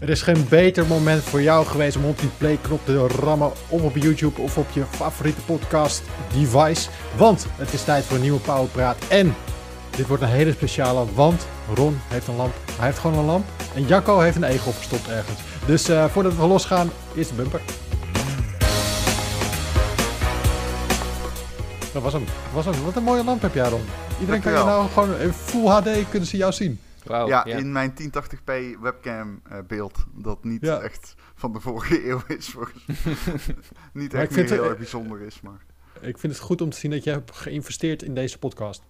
Er is geen beter moment voor jou geweest om op die play-knop te rammen. Of op YouTube of op je favoriete podcast device. Want het is tijd voor een nieuwe Powerpraat. En dit wordt een hele speciale, want Ron heeft een lamp. Hij heeft gewoon een lamp. En Jacco heeft een ego opgestopt ergens. Dus uh, voordat we losgaan, is de bumper. Dat was hem. Dat was hem. Wat een mooie lamp heb jij, Ron. Iedereen kan je nou gewoon in full HD kunnen ze jou zien. Wow, ja, in mijn 1080p webcam uh, beeld. Dat niet ja. echt van de vorige eeuw is. Volgens niet echt meer heel erg bijzonder is. Maar... Ik vind het goed om te zien dat je hebt geïnvesteerd in deze podcast.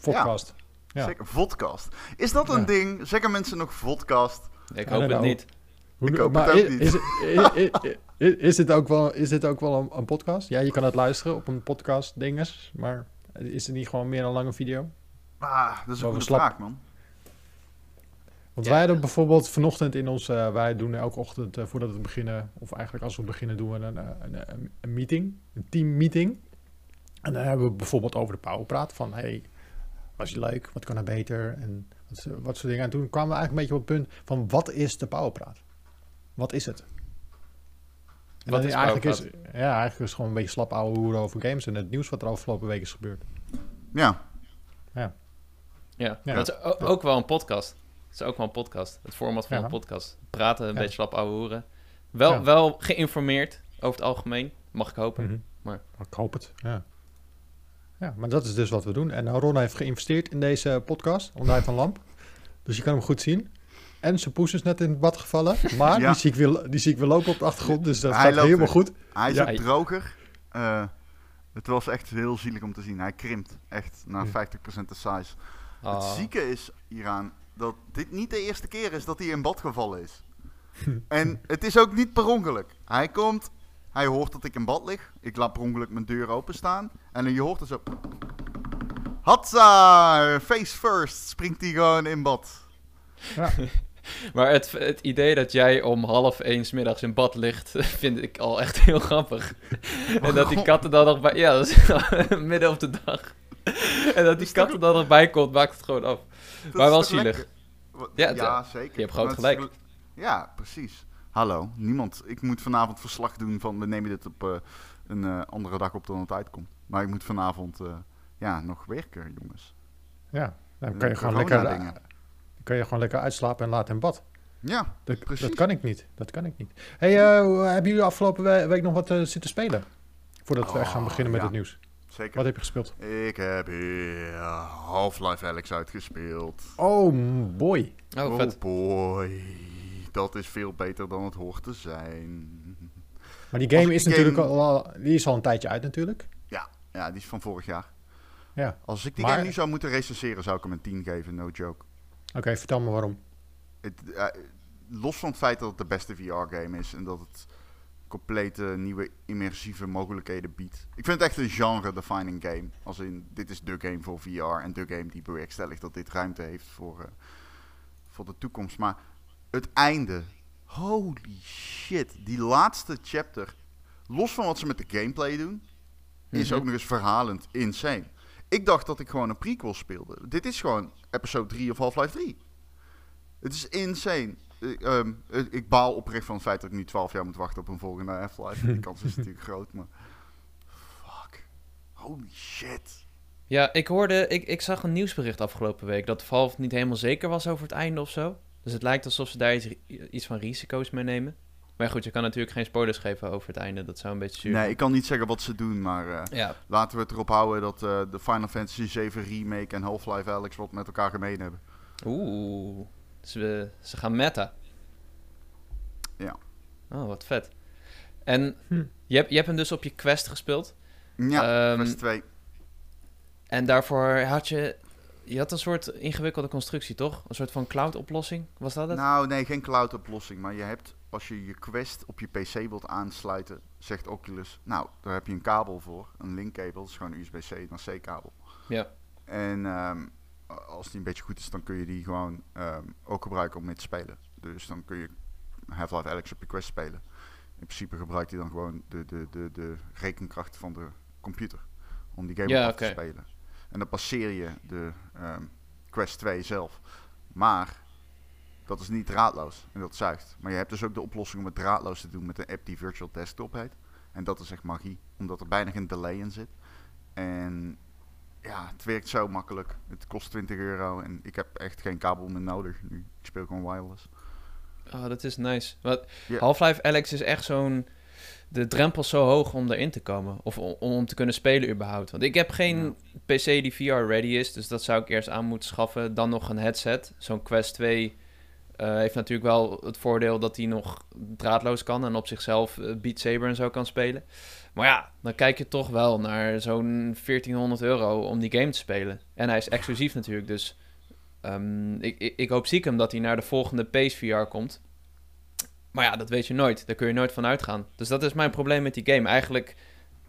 Podcast. Ja, zeker. Vodcast. Is dat een ding? Zeggen mensen nog vodcast? Ik hoop het niet. Ik hoop het ook niet. Is, is, is, dit ook wel, is dit ook wel een, een, podcast? Ja, je kan het luisteren op een podcast dinges, maar is het niet gewoon meer een lange video? Ah, dat is een goede vraag, man. Want wij hadden bijvoorbeeld vanochtend in ons, uh, wij doen elke ochtend uh, voordat we beginnen, of eigenlijk als we beginnen, doen we een, eh, een, een, een meeting, een team meeting. En dan hebben we bijvoorbeeld over de powerpraat van, hey, was je leuk, wat kan er beter en wat, wat soort dingen. En toen kwamen we eigenlijk een beetje op het punt van, wat is de powerpraat? Wat is het? wat is eigenlijk is, Ja, eigenlijk is het gewoon een beetje slap ouwe hoeren over games en het nieuws wat er afgelopen week is gebeurd. Ja. Ja. Ja, ja. dat is ook wel een podcast. Het is ook wel een podcast. Het format van een podcast. Praten, een beetje slap ouwe hoeren. Wel, wel geïnformeerd over het algemeen, mag ik hopen. Mhm. maar... Ik hoop het, ja. Ja, maar dat is dus wat we doen. En Ron heeft geïnvesteerd in deze podcast, Ondij van Lamp. Dus je kan hem goed zien. En zijn poes is net in het bad gevallen. Maar die, zie ik weer, die zie ik weer lopen op de achtergrond. Dus dat gaat helemaal goed. Hij is ook droger. Uh, het was echt heel zielig om te zien. Hij krimpt echt naar 50% de size. Het ah. zieke is hieraan dat dit niet de eerste keer is dat hij in bad gevallen is. en het is ook niet per ongeluk. Hij komt, hij hoort dat ik in bad lig. Ik laat per ongeluk mijn deur openstaan. En dan je hoort er zo... Hatsa! Face first springt hij gewoon in bad. Ja. Maar het, het idee dat jij om half één middags in bad ligt, vind ik al echt heel grappig. en dat die katten dan nog bij... Ja, dat is midden op de dag. en dat die katten dan nog bij komt, maakt het gewoon af. maar wel zielig. Ja, ja, zeker. Je hebt groot gelijk. Ja, precies. Hallo, niemand. Ik moet vanavond verslag doen van we nemen dit op uh, een uh, andere dag op dan het uitkomt. Maar ik moet vanavond uh, ja, nog werken, jongens. Ja, dan kan je gewoon lekker, dingen. kan je gewoon lekker uitslapen en laten in bad. Ja, dat, precies. Dat kan ik niet. Dat kan ik niet. Hey, hebben jullie afgelopen week nog wat zitten spelen? Voordat we echt gaan beginnen met ja. het nieuws. Zeker. Wat heb je gespeeld? Ik heb Half-Life Alex uitgespeeld. Oh boy. Oh, oh boy. Dat is veel beter dan het hoort te zijn. Maar die game is natuurlijk al, die is al een tijdje uit natuurlijk. Ja, ja die is van vorig jaar. Ja. Als ik die game nu zou moeten recenseren, zou ik hem een 10 geven, no joke. Oké, vertel me waarom. Het, uh, los van het feit dat het de beste VR-game is en dat het complete nieuwe immersieve mogelijkheden biedt. Ik vind het echt een genre-defining game. Als in, dit is de game voor VR en de game die bewerkstelligt dat dit ruimte heeft voor, uh, voor de toekomst. Maar het einde, holy shit, die laatste chapter, los van wat ze met de gameplay doen, is mhm. ook nog eens verhalend insane. Ik dacht dat ik gewoon een prequel speelde. Dit is gewoon episode 3 of Half-Life 3. Het is insane. Ehm, ik baal oprecht van het feit dat ik nu 12 jaar moet wachten op een volgende Half-Life. Die kans is natuurlijk groot, maar... Fuck. Holy shit. Ja, ik hoorde... Ik, ik zag een nieuwsbericht afgelopen week... dat Valve niet helemaal zeker was over het einde of zo. Dus het lijkt alsof ze daar iets, iets van risico's mee nemen. Maar goed, je kan natuurlijk geen spoilers geven over het einde. Dat zou een beetje zuur Nee, ik kan niet zeggen wat ze doen, maar uh, ja. laten we het erop houden dat uh, de Final Fantasy 7 Remake en Half-Life Alex wat met elkaar gemeen hebben. Oeh. Ze, ze gaan meta. Ja. Oh, wat vet. En hm. je, hebt, je hebt hem dus op je Quest gespeeld. Ja, um, Quest 2. En daarvoor had je... Je had een soort ingewikkelde constructie, toch? Een soort van cloud-oplossing, was dat het? Nou, nee, geen cloud-oplossing. Maar je hebt, als je je Quest op je PC wilt aansluiten, zegt Oculus... Nou, daar heb je een kabel voor, een linkkabel. Dat is gewoon een USB-C naar C-kabel. Ja. En um, als die een beetje goed is, dan kun je die gewoon um, ook gebruiken om mee te spelen. Dus dan kun je Half-Life Alex op je Quest spelen. In principe gebruikt hij dan gewoon de, de, de, de rekenkracht van de computer om die game ja, af te spelen. En dan passeer je de um, Quest 2 zelf. Maar Dat is niet draadloos en dat zuigt. Maar je hebt dus ook de oplossing om het draadloos te doen met een app die Virtual Desktop heet. En dat is echt magie, omdat er bijna geen delay in zit. En ja, het werkt zo makkelijk. Het kost 20 euro en ik heb echt geen kabel meer nodig nu. Ik speel gewoon wireless. Oh, dat is nice. Wat, Ja. Half-Life Alex is echt zo'n... De drempel is zo hoog om erin te komen. Of om, om te kunnen spelen überhaupt. Want ik heb geen PC die VR-ready is. Dus dat zou ik eerst aan moeten schaffen. Dan nog een headset. Zo'n Quest 2 eh, heeft natuurlijk wel het voordeel dat hij nog draadloos kan. En op zichzelf eh, Beat Saber en zo kan spelen. Maar ja, dan kijk je toch wel naar zo'n 1400 euro om die game te spelen. En hij is exclusief natuurlijk. Dus ehm, ik, ik, ik hoop stiekem dat hij naar de volgende PSVR komt. Maar ja, dat weet je nooit. Daar kun je nooit van uitgaan. Dus dat is mijn probleem met die game. Eigenlijk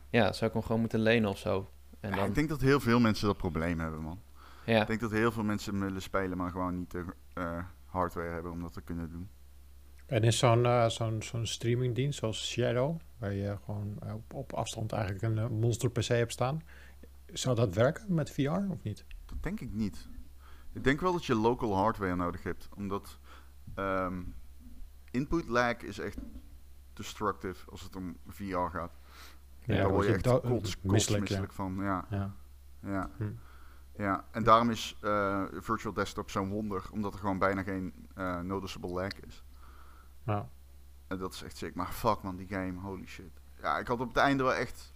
ja, zou ik hem gewoon moeten lenen of zo. En Ja, dan, ik denk dat heel veel mensen dat probleem hebben, man. ja. Ik denk dat heel veel mensen willen spelen, maar gewoon niet de eh, hardware hebben om dat te kunnen doen. En is zo'n eh, zo'n zo'n streamingdienst zoals Shadow, waar je gewoon eh, op, op afstand eigenlijk een eh, monster PC hebt staan, zou dat werken met VR of niet? Dat denk ik niet. Ik denk wel dat je local hardware nodig hebt, omdat ehm, input lag is echt destructive als het om VR gaat. Ja, Daar word je je echt do- kots, misselijk, misselijk van. Ja, Ja. ja. Hm. ja. En daarom is eh, Virtual Desktop zo'n wonder, omdat er gewoon bijna geen eh, noticeable lag is. Ja. En dat is echt sick. Maar fuck man, die game, holy shit. Ja, ik had op het einde wel echt...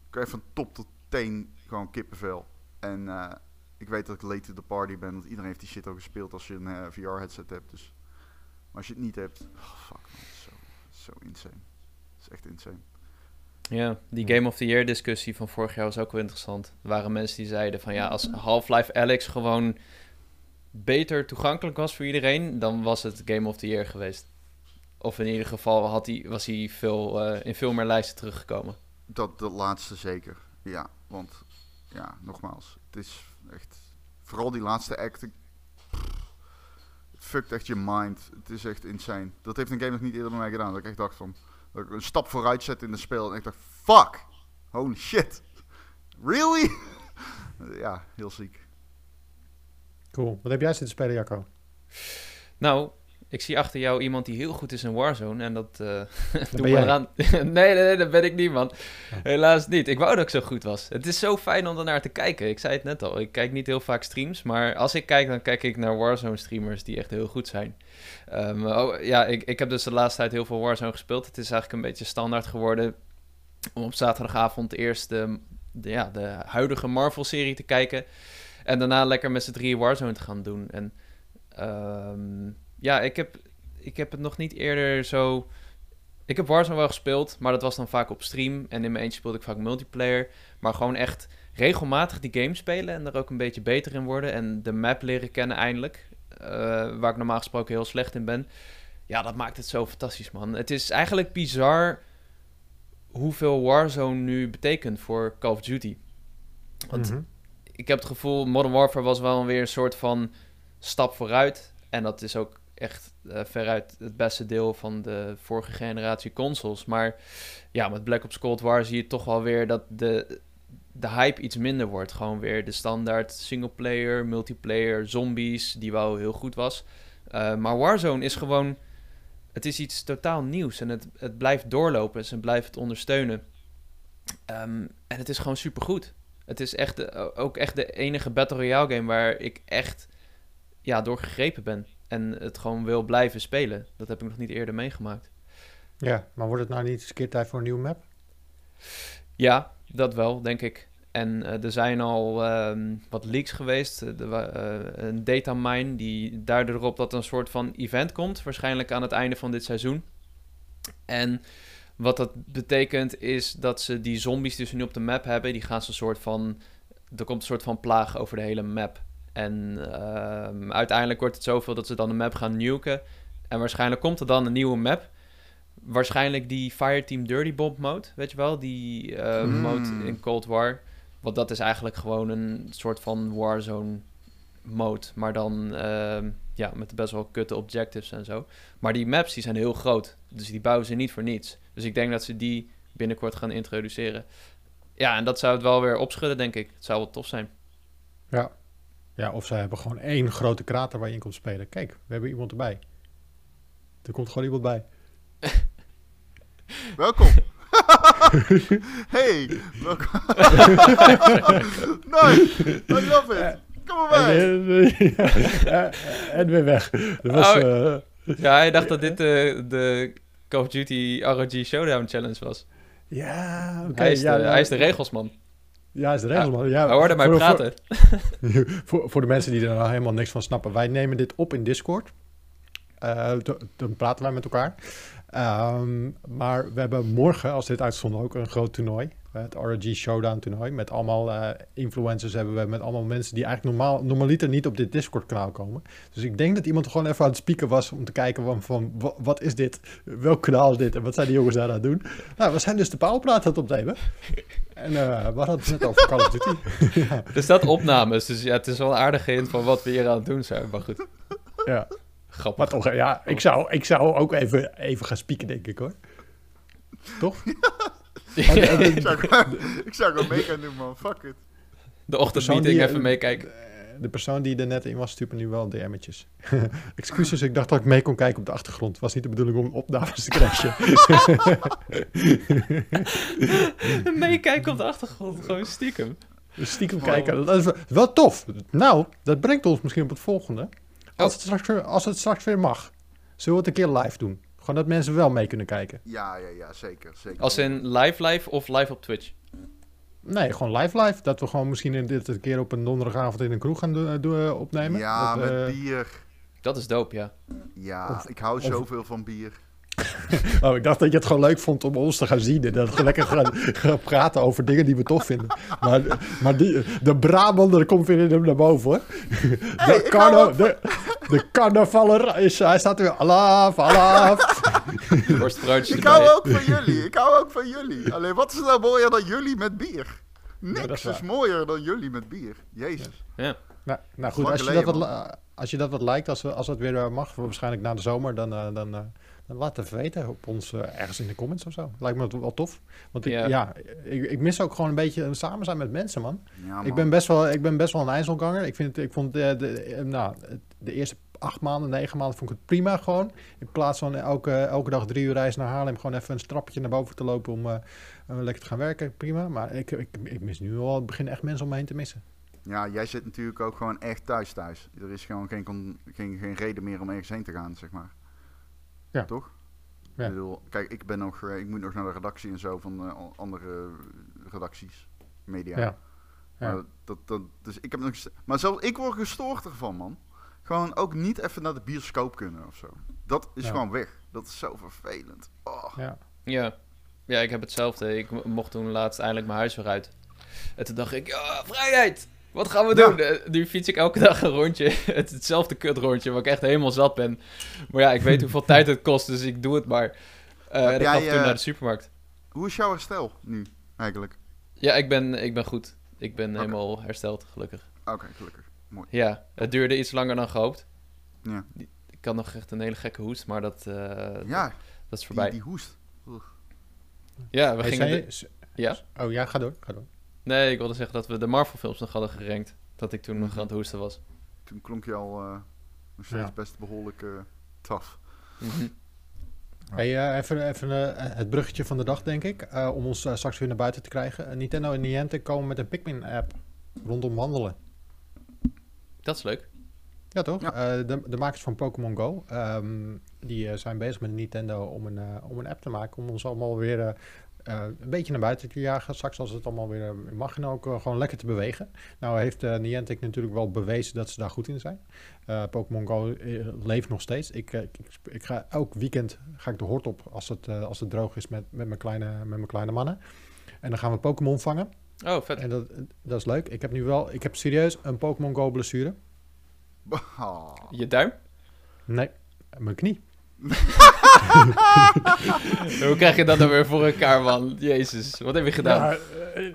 Ik kreeg van top tot teen gewoon kippenvel. En eh, ik weet dat ik late to the party ben, want iedereen heeft die shit al gespeeld als je een eh, VR-headset hebt. Dus. Maar als je het niet hebt, oh, fuck man, zo, zo insane. Het is echt insane. Ja, die. Game of the Year discussie van vorig jaar was ook wel interessant. Er waren mensen die zeiden van ja, als Half-Life Alex gewoon beter toegankelijk was voor iedereen, dan was het Game of the Year geweest. Of in ieder geval had hij, was hij veel, eh, in veel meer lijsten teruggekomen. Dat, dat laatste zeker. Ja, want ja, nogmaals, het is echt... Vooral die laatste act, het fuckt echt je mind. Het is echt insane. Dat heeft een game nog niet eerder bij mij gedaan. Dat ik echt dacht van... Dat ik een stap vooruit zet in de spel en ik dacht, fuck! Holy shit! Really? ja, heel ziek. Cool. Wat heb jij zitten spelen, Jacco? Nou, ik zie achter jou iemand die heel goed is in Warzone en dat eh doe ben maar jij. aan. nee, nee, nee, dat ben ik niet, man. Helaas niet. Ik wou dat ik zo goed was. Het is zo fijn om ernaar te kijken. Ik zei het net al, ik kijk niet heel vaak streams, maar als ik kijk, dan kijk ik naar Warzone streamers die echt heel goed zijn. Ehm, oh, ja, ik, ik heb dus de laatste tijd heel veel Warzone gespeeld. Het is eigenlijk een beetje standaard geworden om op zaterdagavond eerst de, de, ja, de huidige Marvel-serie te kijken en daarna lekker met z'n drieën Warzone te gaan doen. En ehm, ja, ik heb, ik heb het nog niet eerder zo... Ik heb Warzone wel gespeeld, maar dat was dan vaak op stream. En in mijn eentje speelde ik vaak multiplayer. Maar gewoon echt regelmatig die game spelen en er ook een beetje beter in worden. En de map leren kennen eindelijk. eh, waar ik normaal gesproken heel slecht in ben. Ja, dat maakt het zo fantastisch, man. Het is eigenlijk bizar hoeveel Warzone nu betekent voor Call of Duty. Want Mhm. ik heb het gevoel, Modern Warfare was wel weer een soort van stap vooruit. En dat is ook echt eh, veruit het beste deel van de vorige generatie consoles. Maar ja, met Black Ops Cold War zie je toch wel weer dat de, de hype iets minder wordt. Gewoon weer de standaard singleplayer, multiplayer, zombies, die wel heel goed was. Eh, maar Warzone is gewoon... Het is iets totaal nieuws en het, het blijft doorlopen. Ze blijven het ondersteunen. Ehm, en het is gewoon supergoed. Het is echt ook echt de enige Battle Royale game waar ik echt ja, door gegrepen ben. En het gewoon wil blijven spelen. Dat heb ik nog niet eerder meegemaakt. Ja, maar wordt het nou niet eens een keer tijd voor een nieuwe map? Ja, dat wel, denk ik. En eh, er zijn al ehm, wat leaks geweest. Er wa- eh, een datamine die duidde erop dat er een soort van event komt. Waarschijnlijk aan het einde van dit seizoen. En wat dat betekent is dat ze die zombies die ze nu op de map hebben... die gaan ze een soort van... Er komt een soort van plaag over de hele map. En ehm, uiteindelijk wordt het zoveel dat ze dan de map gaan nuken. En waarschijnlijk komt er dan een nieuwe map... Waarschijnlijk die Fireteam Dirty Bomb mode, weet je wel? Die Hmm. mode in Cold War. Want dat is eigenlijk gewoon een soort van Warzone mode. Maar dan ehm, ja, met best wel kutte objectives en zo. Maar die maps die zijn heel groot. Dus die bouwen ze niet voor niets. Dus ik denk dat ze die binnenkort gaan introduceren. Ja, en dat zou het wel weer opschudden, denk ik. Het zou wel tof zijn. Ja. Ja, of zij hebben gewoon één grote krater waar je in komt spelen. Kijk, we hebben iemand erbij. Er komt gewoon iemand bij. Welkom. hey, welkom. nice. I love it. Kom erbij. En, ja, en weer weg. Dat was, Oh. eh, Ja, hij dacht dat dit de, de Call of Duty ROG Showdown Challenge was. ja, oké. hij, is ja, de, nou, hij is de regelsman. Ja, is de regel, man. Ja, Hij hoorde mij voor- praten. Voor, voor, voor de mensen die er nou helemaal niks van snappen. Wij nemen dit op in Discord. Eh, dan praten wij met elkaar. Ehm, maar we hebben morgen, als dit uitzonden, ook een groot toernooi. Het ROG Showdown toernooi. Met allemaal eh, influencers hebben we. Met allemaal mensen die eigenlijk normaal, normaliter niet op dit Discord kanaal komen. Dus ik denk dat iemand gewoon even aan het spieken was om te kijken van, van wa- wat is dit? Welk kanaal is dit? En wat zijn die jongens daar aan het doen? Nou, we zijn dus de paalpraat aan het opnemen. En eh, we hadden het net over Call of Duty. ja. Er staat opnames, dus ja, het is wel een aardige hint van wat we hier aan het doen zijn. Maar goed, ja. grappig. Maar toch, ja, ik zou, ik zou ook even, even gaan spieken, denk ik hoor. Toch? ik, zou, ik zou gewoon mee gaan doen, man. Fuck it. De ochtendmeeting die- even meekijken. De persoon die er net in was, stuurt me nu wel DM'tjes. Excuses, ik dacht dat ik mee kon kijken op de achtergrond. Het was niet de bedoeling om opnames te crashen. Meekijken op de achtergrond, gewoon stiekem. Stiekem kijken, dat is wel, tof. Nou, dat brengt ons misschien op het volgende. Als, het, straks weer, als het straks weer mag, zullen we het een keer live doen. Gewoon dat mensen wel mee kunnen kijken. Ja, ja, ja, zeker. zeker. Als in live live of live op Twitch? Nee, gewoon live live. Dat we gewoon misschien in dit een keer op een donderdagavond in een kroeg gaan do- do- opnemen. Ja, Dat, met eh, bier. Dat is dope, ja. Ja, Of- ik hou of- zoveel van bier. Oh, ik dacht dat je het gewoon leuk vond om ons te gaan zien. En dat we lekker gaan, gaan praten over dingen die we tof vinden. Maar, maar die, de Brabander komt weer in hem naar boven hoor. De, carna- de, de carnavaller is, hij staat weer alaf, alaf. Ik hou ook van jullie. Ik hou ook van jullie. Alleen, wat is nou mooier dan jullie met bier? Niks is mooier dan jullie met bier. Jezus. Ja. Nou, nou goed, als je, dat wat, als je dat wat lijkt, als, we, als dat weer eh, mag, waarschijnlijk na de zomer, dan, eh, dan, eh, dan laat het even weten op ons eh, ergens in de comments of zo. Lijkt me wel tof. Want ik, Ja. ja, ik, ik mis ook gewoon een beetje een samen zijn met mensen, man. Ja, man. Ik ben best wel, ik ben best wel een ijzelganger. Ik, vind, ik vond de, de, eh, nou, de eerste acht maanden, negen maanden vond ik het prima gewoon. In plaats van elke, elke dag drie uur reis naar Haarlem, gewoon even een strapje naar boven te lopen om eh, eh, lekker te gaan werken. Prima. Maar ik, ik, ik mis nu al, het begin echt mensen om me heen te missen. Ja, jij zit natuurlijk ook gewoon echt thuis thuis. Er is gewoon geen, geen, geen reden meer om ergens heen te gaan, zeg maar. Ja. Toch? Ja. Ik bedoel, kijk, ik ben nog, eh, ik moet nog naar de redactie en zo van eh, andere redacties, media. Ja. Ja. Maar, dat, dat, dus ik heb nog, maar zelfs ik word gestoord ervan, man. Gewoon ook niet even naar de bioscoop kunnen of zo. Dat is Ja. gewoon weg. Dat is zo vervelend. Oh. Ja. Ja. ja, ik heb hetzelfde. Ik mo- mocht toen laatst eindelijk mijn huis weer uit. En toen dacht ik, ja, vrijheid! Wat gaan we doen? Eh, Nu fiets ik elke dag een rondje. Het, hetzelfde kutrondje, waar ik echt helemaal zat ben. Maar ja, ik weet hoeveel tijd het kost, dus ik doe het maar. Eh en ik jij, ga af en toe eh, naar de supermarkt. Hoe is jouw herstel nu, eigenlijk? Ja, ik ben, ik ben goed. Ik ben helemaal hersteld, gelukkig. Oké, gelukkig. Mooi. Ja, het duurde iets langer dan gehoopt. Ja, Ik had nog echt een hele gekke hoest, maar dat, eh, ja dat, dat is die, voorbij. die hoest. Ja, we Hey, gingen... de- Ja? Oh ja, ga door. Ga door. Nee, ik wilde zeggen dat we de Marvel films nog hadden gerankt. Dat ik toen nog Mhm. aan het hoesten was. Toen klonk je al eh, nog steeds Ja. best behoorlijk eh tough. Mhm. Hey, eh, even even het bruggetje van de dag, denk ik. eh, om ons straks weer naar buiten te krijgen. Nintendo en Niantic komen met een Pikmin-app rondom wandelen. Dat is leuk. Ja, toch? Ja. Eh, de, de makers van Pokémon Go, ehm, die zijn bezig met Nintendo om een, eh, om een app te maken. Om ons allemaal weer eh, een beetje naar buiten te jagen. Straks als het allemaal weer eh, mag en ook eh, gewoon lekker te bewegen. Nou heeft eh, Niantic natuurlijk wel bewezen dat ze daar goed in zijn. Eh, Pokémon Go leeft nog steeds. Ik, ik, ik ga elk weekend ga ik de hort op als het, eh, als het droog is met, met, mijn kleine, met mijn kleine mannen. En dan gaan we Pokémon vangen. Oh, vet. En dat, dat is leuk. Ik heb nu wel, ik heb serieus een Pokémon Go blessure. Ah. Je duim? Nee, mijn knie. Hoe krijg je dat dan weer voor elkaar, man? Jezus, wat heb je gedaan? Eh,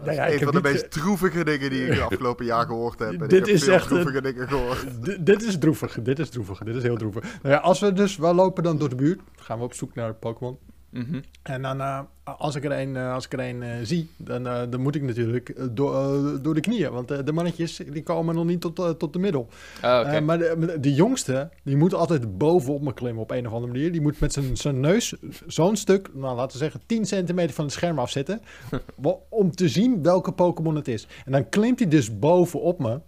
nou ja, ik een heb van de niet, meest droevige dingen die ik de afgelopen jaar gehoord heb. En Dit ik heb is veel echt een- droevige dingen gehoord. eh, di- dit is droevig, dit is droevig, dit is heel droevig. Nou ja, als we dus wel lopen dan door de buurt, gaan we op zoek naar Pokémon. Mhm. En dan, eh, als ik er een, eh, als ik er een eh, zie, dan, dan moet ik natuurlijk door, door de knieën. Want de mannetjes, die komen nog niet tot, tot de middel. Oké. Eh, maar de, de jongste, die moet altijd bovenop me klimmen op een of andere manier. Die moet met zijn- zijn neus zo'n stuk, nou laten we zeggen 10 centimeter van het scherm afzetten. om te zien welke Pokémon het is. En dan klimt hij dus bovenop me.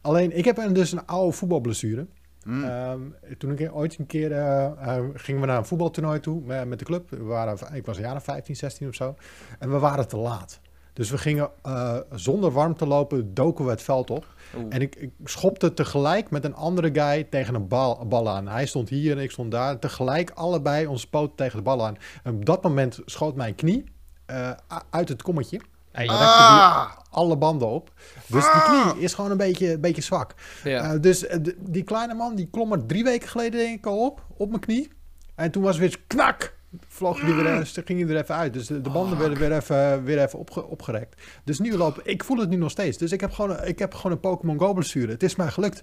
Alleen, ik heb dus een oude voetbalblessure. Mm. Ehm, toen ik ooit een keer eh, eh, gingen we naar een voetbaltoernooi toe met, met de club. We waren, ik was of 15, 16 of zo. En we waren te laat. Dus we gingen eh, zonder warm te lopen, doken we het veld op. Oeh. En ik, ik schopte tegelijk met een andere guy tegen een bal, bal aan. Hij stond hier en ik stond daar. Tegelijk allebei onze poot tegen de bal aan. En op dat moment schoot mijn knie uit het kommetje. En je die Ah! alle banden op. Dus die knie is gewoon een beetje, een beetje zwak. ja. Eh, dus eh, die kleine man die klom er drie weken geleden denk ik al op, op mijn knie. En toen was het weer knak. Vloog die weer, ging hij er even uit. Dus de, de banden werden weer even, weer even opge, opgerekt. Dus nu lopen, ik voel het nu nog steeds. Dus ik heb gewoon, een- ik heb gewoon een Pokémon Go blessure. Het is mij gelukt.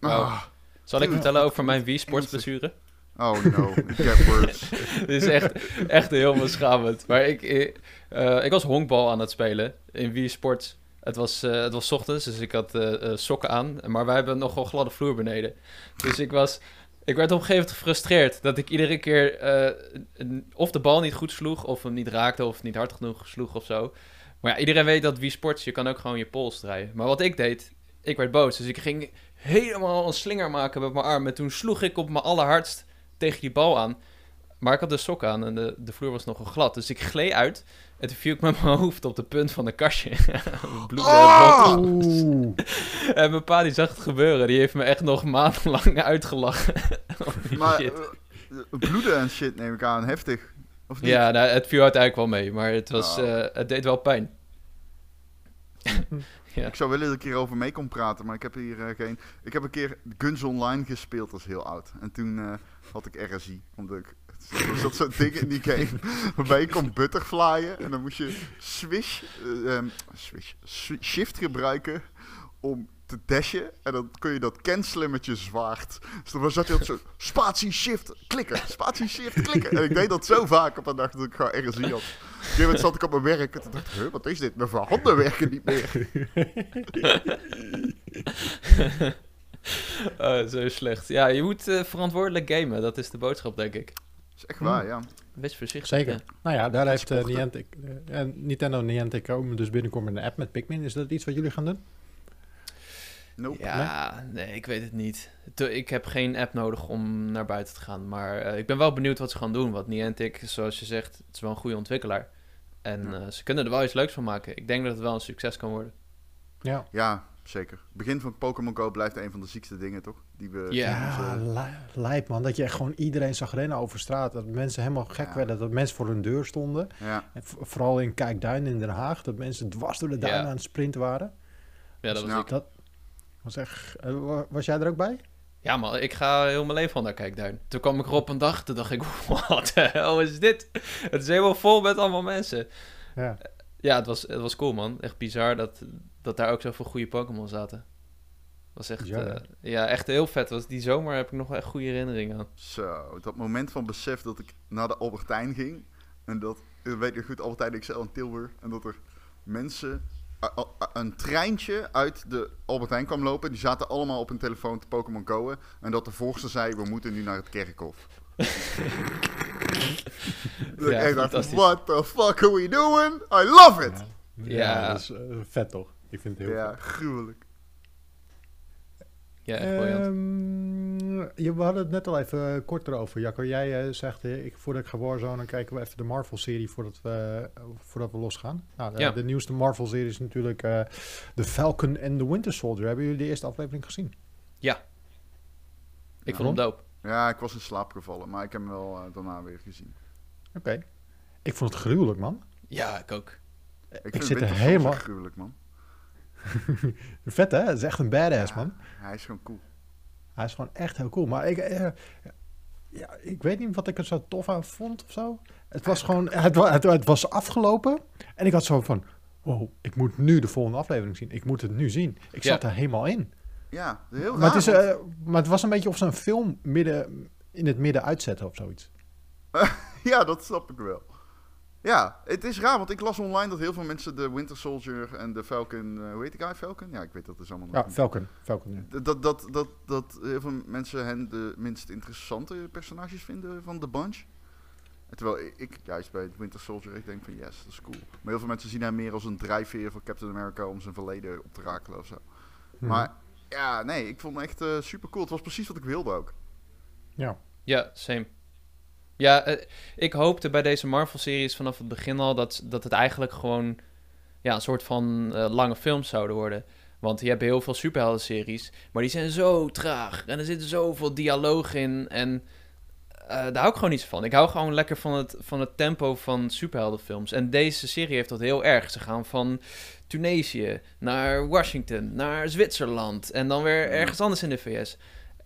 Ah. Zal ik vertellen over mijn Wii Sports blessure? Oh no, ik words. Dit is echt, echt heel beschamend. Maar ik, ik, eh, ik was honkbal aan het spelen in Wii Sports. Het was, eh, het was ochtends, dus ik had eh, eh, sokken aan. Maar wij hebben nogal gladde vloer beneden. Dus ik was... Ik werd op een gegeven moment gefrustreerd dat ik iedere keer eh, of de bal niet goed sloeg, of hem niet raakte, of niet hard genoeg sloeg of zo. Maar ja, iedereen weet dat Wii Sports, je kan ook gewoon je pols draaien. Maar wat ik deed, ik werd boos. Dus ik ging helemaal een slinger maken met mijn arm. En toen sloeg ik op mijn allerhardst tegen die bal aan. Maar ik had de sok aan en de, de vloer was nogal glad. Dus ik gleed uit. En toen viel ik met mijn hoofd op de punt van de kastje. Bloed Ah! Oeh. En mijn pa die zag het gebeuren. Die heeft me echt nog maandenlang uitgelachen. Maar shit. eh, bloeden en shit neem ik aan, heftig. Of niet? Ja, nou, het viel uiteindelijk wel mee. Maar het, was, Oh. eh, het deed wel pijn. Ja. Ik zou willen dat ik hierover mee kon praten, maar ik heb hier eh, geen... Ik heb een keer Guns Online gespeeld, is heel oud. En toen eh, had ik RSI, omdat ik... Er zat zo'n ding in die game waarbij je kon butterflyen en dan moest je swish, eh, ehm, swish, swi- shift gebruiken om te dashen. En dan kun je dat cancelen met je zwaard. Dus dan zat je altijd zo, spatie, shift, klikken, spatie, shift, klikken. En ik deed dat zo vaak op een dag dat ik gewoon RSI had. Op een gegeven moment zat ik op mijn werk en toen dacht ik, huh, wat is dit? Mijn handen werken niet meer. Oh, zo slecht. Ja, je moet eh, verantwoordelijk gamen. Dat is de boodschap, denk ik. Dat is echt waar, ja. Wees voorzichtig. Zeker. ja. Nou ja, daar heeft Sporten. Niantic, en Nintendo Niantic komen dus binnenkort met een app met Pikmin. Is dat iets wat jullie gaan doen? Nope. Ja, nee, ik weet het niet. Ik heb geen app nodig om naar buiten te gaan. Maar eh, ik ben wel benieuwd wat ze gaan doen. Want Niantic, zoals je zegt, het is wel een goede ontwikkelaar. En Ja. eh, ze kunnen er wel iets leuks van maken. Ik denk dat het wel een succes kan worden. Ja. Ja, zeker. Het begin van Pokémon Go blijft een van de ziekste dingen, toch? Die we Ja. onze- li- lijp man. Dat je echt gewoon iedereen zag rennen over straat. Dat mensen helemaal gek Ja. werden. Dat mensen voor hun deur stonden. ja. En vooral in Kijkduin in Den Haag. Dat mensen dwars door de duinen Ja. aan het sprinten waren. Ja, dat was Ja. ik. Dat was echt... eh, wa- was jij er ook bij? Ja, maar ik ga heel mijn leven al naar Kijkduin. Toen kwam ik er op een dag, toen dacht ik, wat de hel is dit? Het is helemaal vol met allemaal mensen. Ja. Ja, het was, het was cool, man. Echt bizar dat, dat daar ook zoveel goede Pokémon zaten. was echt, hè? eh, ja, echt heel vet. Was die zomer heb ik nog wel echt goede herinneringen aan. Zo, dat moment van besef dat ik naar de Albertijn ging. En dat, weet nog goed, Albertijn XL in Tilburg. En dat er mensen, een treintje uit de Albertijn kwam lopen. Die zaten allemaal op hun telefoon te Pokémon Go'en. En dat de volgste zei, we moeten nu naar het kerkhof. ik Ja, dacht, fantastisch. what the fuck are we doing? I love it! Ja. dat is eh, vet toch? Ik vind het heel Ja, gruwelijk. Ja, echt briljant. Je, we hadden het net al even eh, kort erover, Jacco. Jij eh, zegt, eh, ik, voordat ik ga Warzone, dan kijken we even de Marvel-serie voordat we, voordat we losgaan. Nou, de, Ja. de nieuwste Marvel-serie is natuurlijk eh The Falcon and the Winter Soldier. Hebben jullie de eerste aflevering gezien? ik vond hem dope. Ja, ik was in slaap gevallen, maar ik heb hem wel daarna weer gezien. Oké. Ik vond het gruwelijk, man. Ja, ik ook. Ik, Ik vind zit er helemaal- gruwelijk, man. Vet, hè? Het is echt een badass, Ja. man. Hij is gewoon cool. Hij is gewoon echt heel cool. Maar ik, eh, ja, ik weet niet wat ik er zo tof aan vond of zo. Het was gewoon, het, het, het was afgelopen. En ik had zo van, wow, ik moet nu de volgende aflevering zien. Ik moet het nu zien. Ik Ja. zat er helemaal in. Ja, heel Maar het, is, eh, maar het was een beetje of ze een film midden, in het midden uitzetten of zoiets. ja, dat snap ik wel. Ja, het is raar, want ik las online dat heel veel mensen de Winter Soldier en de Falcon... eh, hoe heet die guy? Falcon? Ja, ik weet dat is allemaal Ja. Falcon. Falcon ja. Dat, dat, dat, dat, dat heel veel mensen hen de minst interessante personages vinden van de bunch. En terwijl ik, ik juist bij Winter Soldier, ik denk van yes, dat is cool. Maar heel veel mensen zien hem meer als een drijfveer voor Captain America om zijn verleden op te rakelen of zo. Mhm. Maar ja, nee, ik vond hem echt eh, super cool. Het was precies wat ik wilde ook. Ja. Ja, same. Ja, eh, ik hoopte bij deze Marvel-series vanaf het begin al dat, dat het eigenlijk gewoon ja, een soort van eh, lange films zouden worden. Want je hebt heel veel superhelden-series, maar die zijn zo traag. En er zit zoveel dialoog in. En eh, daar hou ik gewoon niet van. Ik hou gewoon lekker van het, van het tempo van superheldenfilms. En deze serie heeft dat heel erg. Ze gaan van Tunesië naar Washington, naar Zwitserland. En dan weer ergens anders in de VS.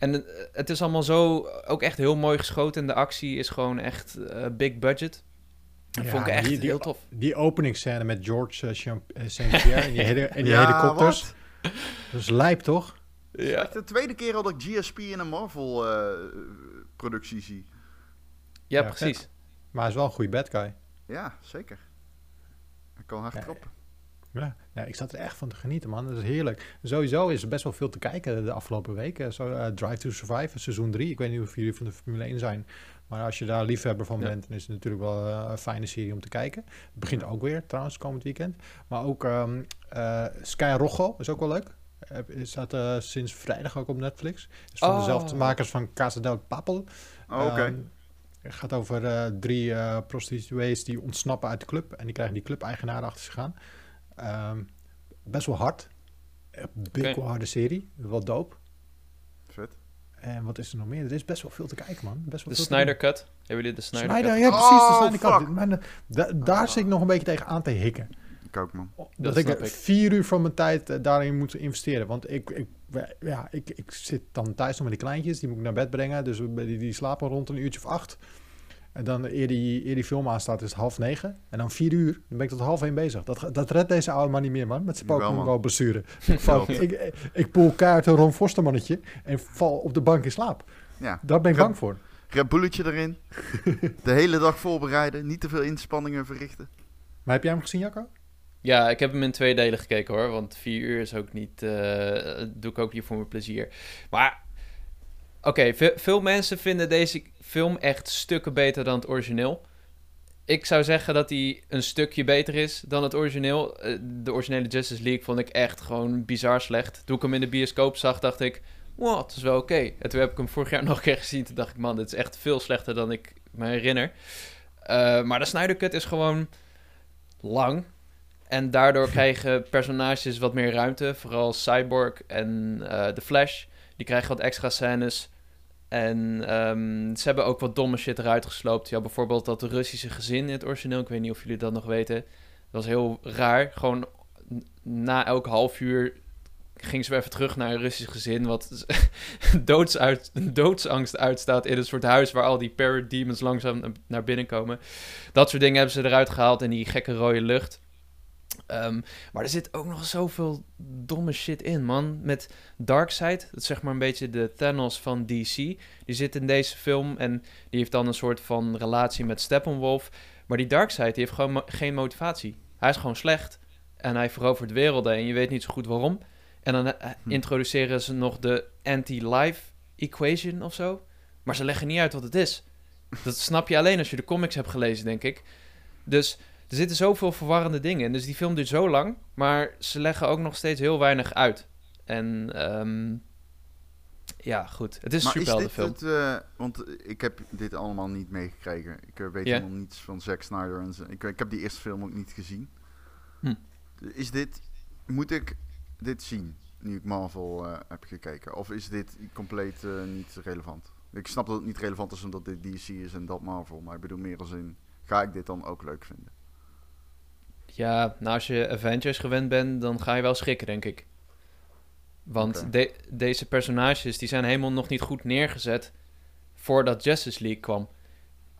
En eh, het is allemaal zo ook echt heel mooi geschoten. En de actie is gewoon echt eh, big budget. Dat Ja, vond ik echt die- die- heel tof. Die openingsscène met George eh, Champ- eh, St. Pierre en die, hele, en die Ja, helikopters. wat? Dat is lijp, toch? Het is echt de tweede keer al dat ik GSP in een Marvel-productie zie. Ja, Ja, precies. Maar hij is wel een goede bad guy. Ja, zeker. Hij kan hard Ja, trappen. Ja, ja, ik zat er echt van te genieten, man. Dat is heerlijk. Sowieso is er best wel veel te kijken de afgelopen weken. Zo, eh, Drive to Survive, seizoen 3. Ik weet niet of jullie van de Formule 1 zijn. Maar als je daar liefhebber van Ja. bent, dan is het natuurlijk wel eh, een fijne serie om te kijken. Het begint ook weer, trouwens, komend weekend. Maar ook eh, Sky Rojo is ook wel leuk. Staat sinds vrijdag ook op Netflix. Is van Oh. dezelfde makers van Casa del Papel. Oh, Oké. Ehm, het gaat over drie prostituees die ontsnappen uit de club. En die krijgen die club-eigenaar achter zich aan. Ehm, best wel hard. Wel harde serie. Wel dope. Vet. En wat is er nog meer? Er is best wel veel te kijken, man. Best wel De Snyder Cut. Hebben jullie de. Snyder, Snyder, Cut? ja precies. Oh, de Snyder Cut. Maar, eh, da- daar zit ik nog een beetje tegen aan te hikken. Ik ook, man. Dat, snap ik ik. vier uur van mijn tijd eh, daarin moet investeren. Want ik, ik, ja, ik, ik zit dan thuis nog met die kleintjes. Die moet ik naar bed brengen. Dus we- die, die slapen rond een uurtje of acht. En dan eer die, eer die film aanstaat is het half negen. En dan vier uur. Dan ben ik tot half één bezig. Dat, dat redt deze oude man niet meer, man. Met zijn Pokémon man. Go blessure. ik, val- ik, poel kaart een Ron Foster mannetje. En val op de bank in slaap. Ja. Daar ben ik Red- bang voor. Red Bulletje erin. de hele dag voorbereiden. Niet te veel inspanningen verrichten. Maar heb jij hem gezien, Jacco? Ja, ik heb hem in twee delen gekeken hoor. Want vier uur is ook niet. eh, doe ik ook niet voor mijn plezier. Maar. Oké, ve- veel mensen vinden deze film echt stukken beter dan het origineel. Ik zou zeggen dat hij een stukje beter is dan het origineel. Eh, De originele Justice League vond ik echt gewoon bizar slecht. Toen ik hem in de bioscoop zag, dacht ik... Wow, het is wel oké. En toen heb ik hem vorig jaar nog een keer gezien. Toen dacht ik, man, dit is echt veel slechter dan ik me herinner. Eh, maar de Snyder Cut is gewoon lang. En daardoor krijgen personages wat meer ruimte. Vooral Cyborg en eh The Flash. Die krijgen wat extra scènes. En ehm, ze hebben ook wat domme shit eruit gesloopt. Ja, bijvoorbeeld dat Russische gezin in het origineel. Ik weet niet of jullie dat nog weten. Dat was heel raar. Gewoon na elk half uur gingen ze weer even terug naar een Russisch gezin. Wat doodsuit, doodsangst uitstaat in een soort huis waar al die parademons langzaam na- naar binnen komen. Dat soort dingen hebben ze eruit gehaald in die gekke rode lucht. Ehm, maar er zit ook nog zoveel domme shit in, man. Met Darkseid, dat is zeg maar een beetje de Thanos van DC. Die zit in deze film en die heeft dan een soort van relatie met Steppenwolf. Maar die Darkseid, die heeft gewoon geen motivatie. Hij is gewoon slecht en hij verovert werelden en je weet niet zo goed waarom. En dan eh, Hm. introduceren ze nog de anti-life equation of zo. Maar ze leggen niet uit wat het is. Dat snap je alleen als je de comics hebt gelezen, denk ik. Dus er zitten zoveel verwarrende dingen in. Dus die film duurt zo lang, maar ze leggen ook nog steeds heel weinig uit. En ehm, ja, goed. Het is een maar is dit superheldenfilm. het... eh, want ik heb dit allemaal niet meegekregen. Ik eh, weet helemaal niets van Zack Snyder. En ik, ik heb die eerste film ook niet gezien. Hm. Is dit... Moet ik dit zien, nu ik Marvel eh, heb gekeken? Of is dit compleet niet relevant? Ik snap dat het niet relevant is omdat dit DC is en dat Marvel. Maar ik bedoel meer als in... Ga ik dit dan ook leuk vinden? Ja, nou als je Avengers gewend bent, dan ga je wel schrikken, denk ik. Want de- deze personages, die zijn helemaal nog niet goed neergezet voordat Justice League kwam.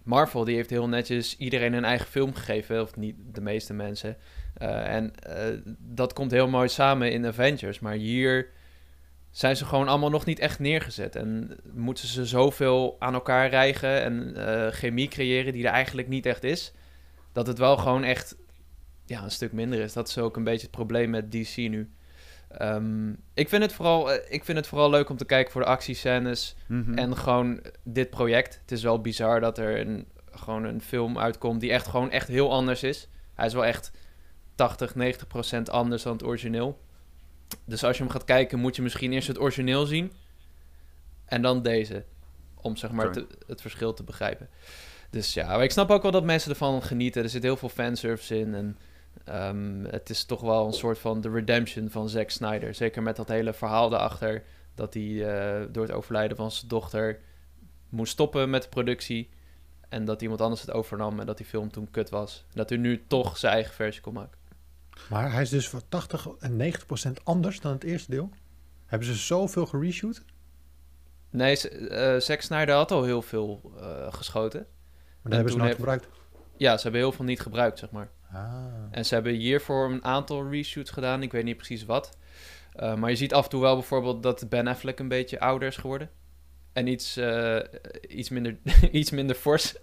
Marvel, die heeft heel netjes iedereen een eigen film gegeven, of niet de meeste mensen. Eh, en eh, dat komt heel mooi samen in Avengers. Maar hier zijn ze gewoon allemaal nog niet echt neergezet. En moeten ze zoveel aan elkaar rijgen en eh, chemie creëren die er eigenlijk niet echt is. Dat het wel gewoon echt ja, een stuk minder is. Dat is ook een beetje het probleem met DC nu. Ehm, ik, vind het vooral, eh, ik vind het vooral leuk om te kijken voor de actiescènes. Mhm. En gewoon dit project. Het is wel bizar dat er een, gewoon een film uitkomt die echt gewoon echt heel anders is. Hij is wel echt 80, 90 procent anders dan het origineel. Dus als je hem gaat kijken, moet je misschien eerst het origineel zien. En dan deze. Om zeg maar te- het verschil te begrijpen. Dus ja, maar ik snap ook wel dat mensen ervan genieten. Er zit heel veel fanservice in. En ehm, het is toch wel een soort van de redemption van Zack Snyder. Zeker met dat hele verhaal daarachter. Dat hij eh, door het overlijden van zijn dochter moest stoppen met de productie. En dat iemand anders het overnam en dat die film toen kut was. En dat hij nu toch zijn eigen versie kon maken. Maar hij is dus voor 80 en 90 procent anders dan het eerste deel. Hebben ze zoveel gereshoot? Nee, eh, Zack Snyder had al heel veel eh, geschoten. Maar dat hebben ze nooit gebruikt. Ja, ze hebben heel veel niet gebruikt, zeg maar. Ah. En ze hebben hiervoor een aantal reshoots gedaan. Ik weet niet precies wat. Uh, maar je ziet af en toe wel bijvoorbeeld dat Ben Affleck een beetje ouder is geworden. En iets, uh, iets, minder, iets minder fors.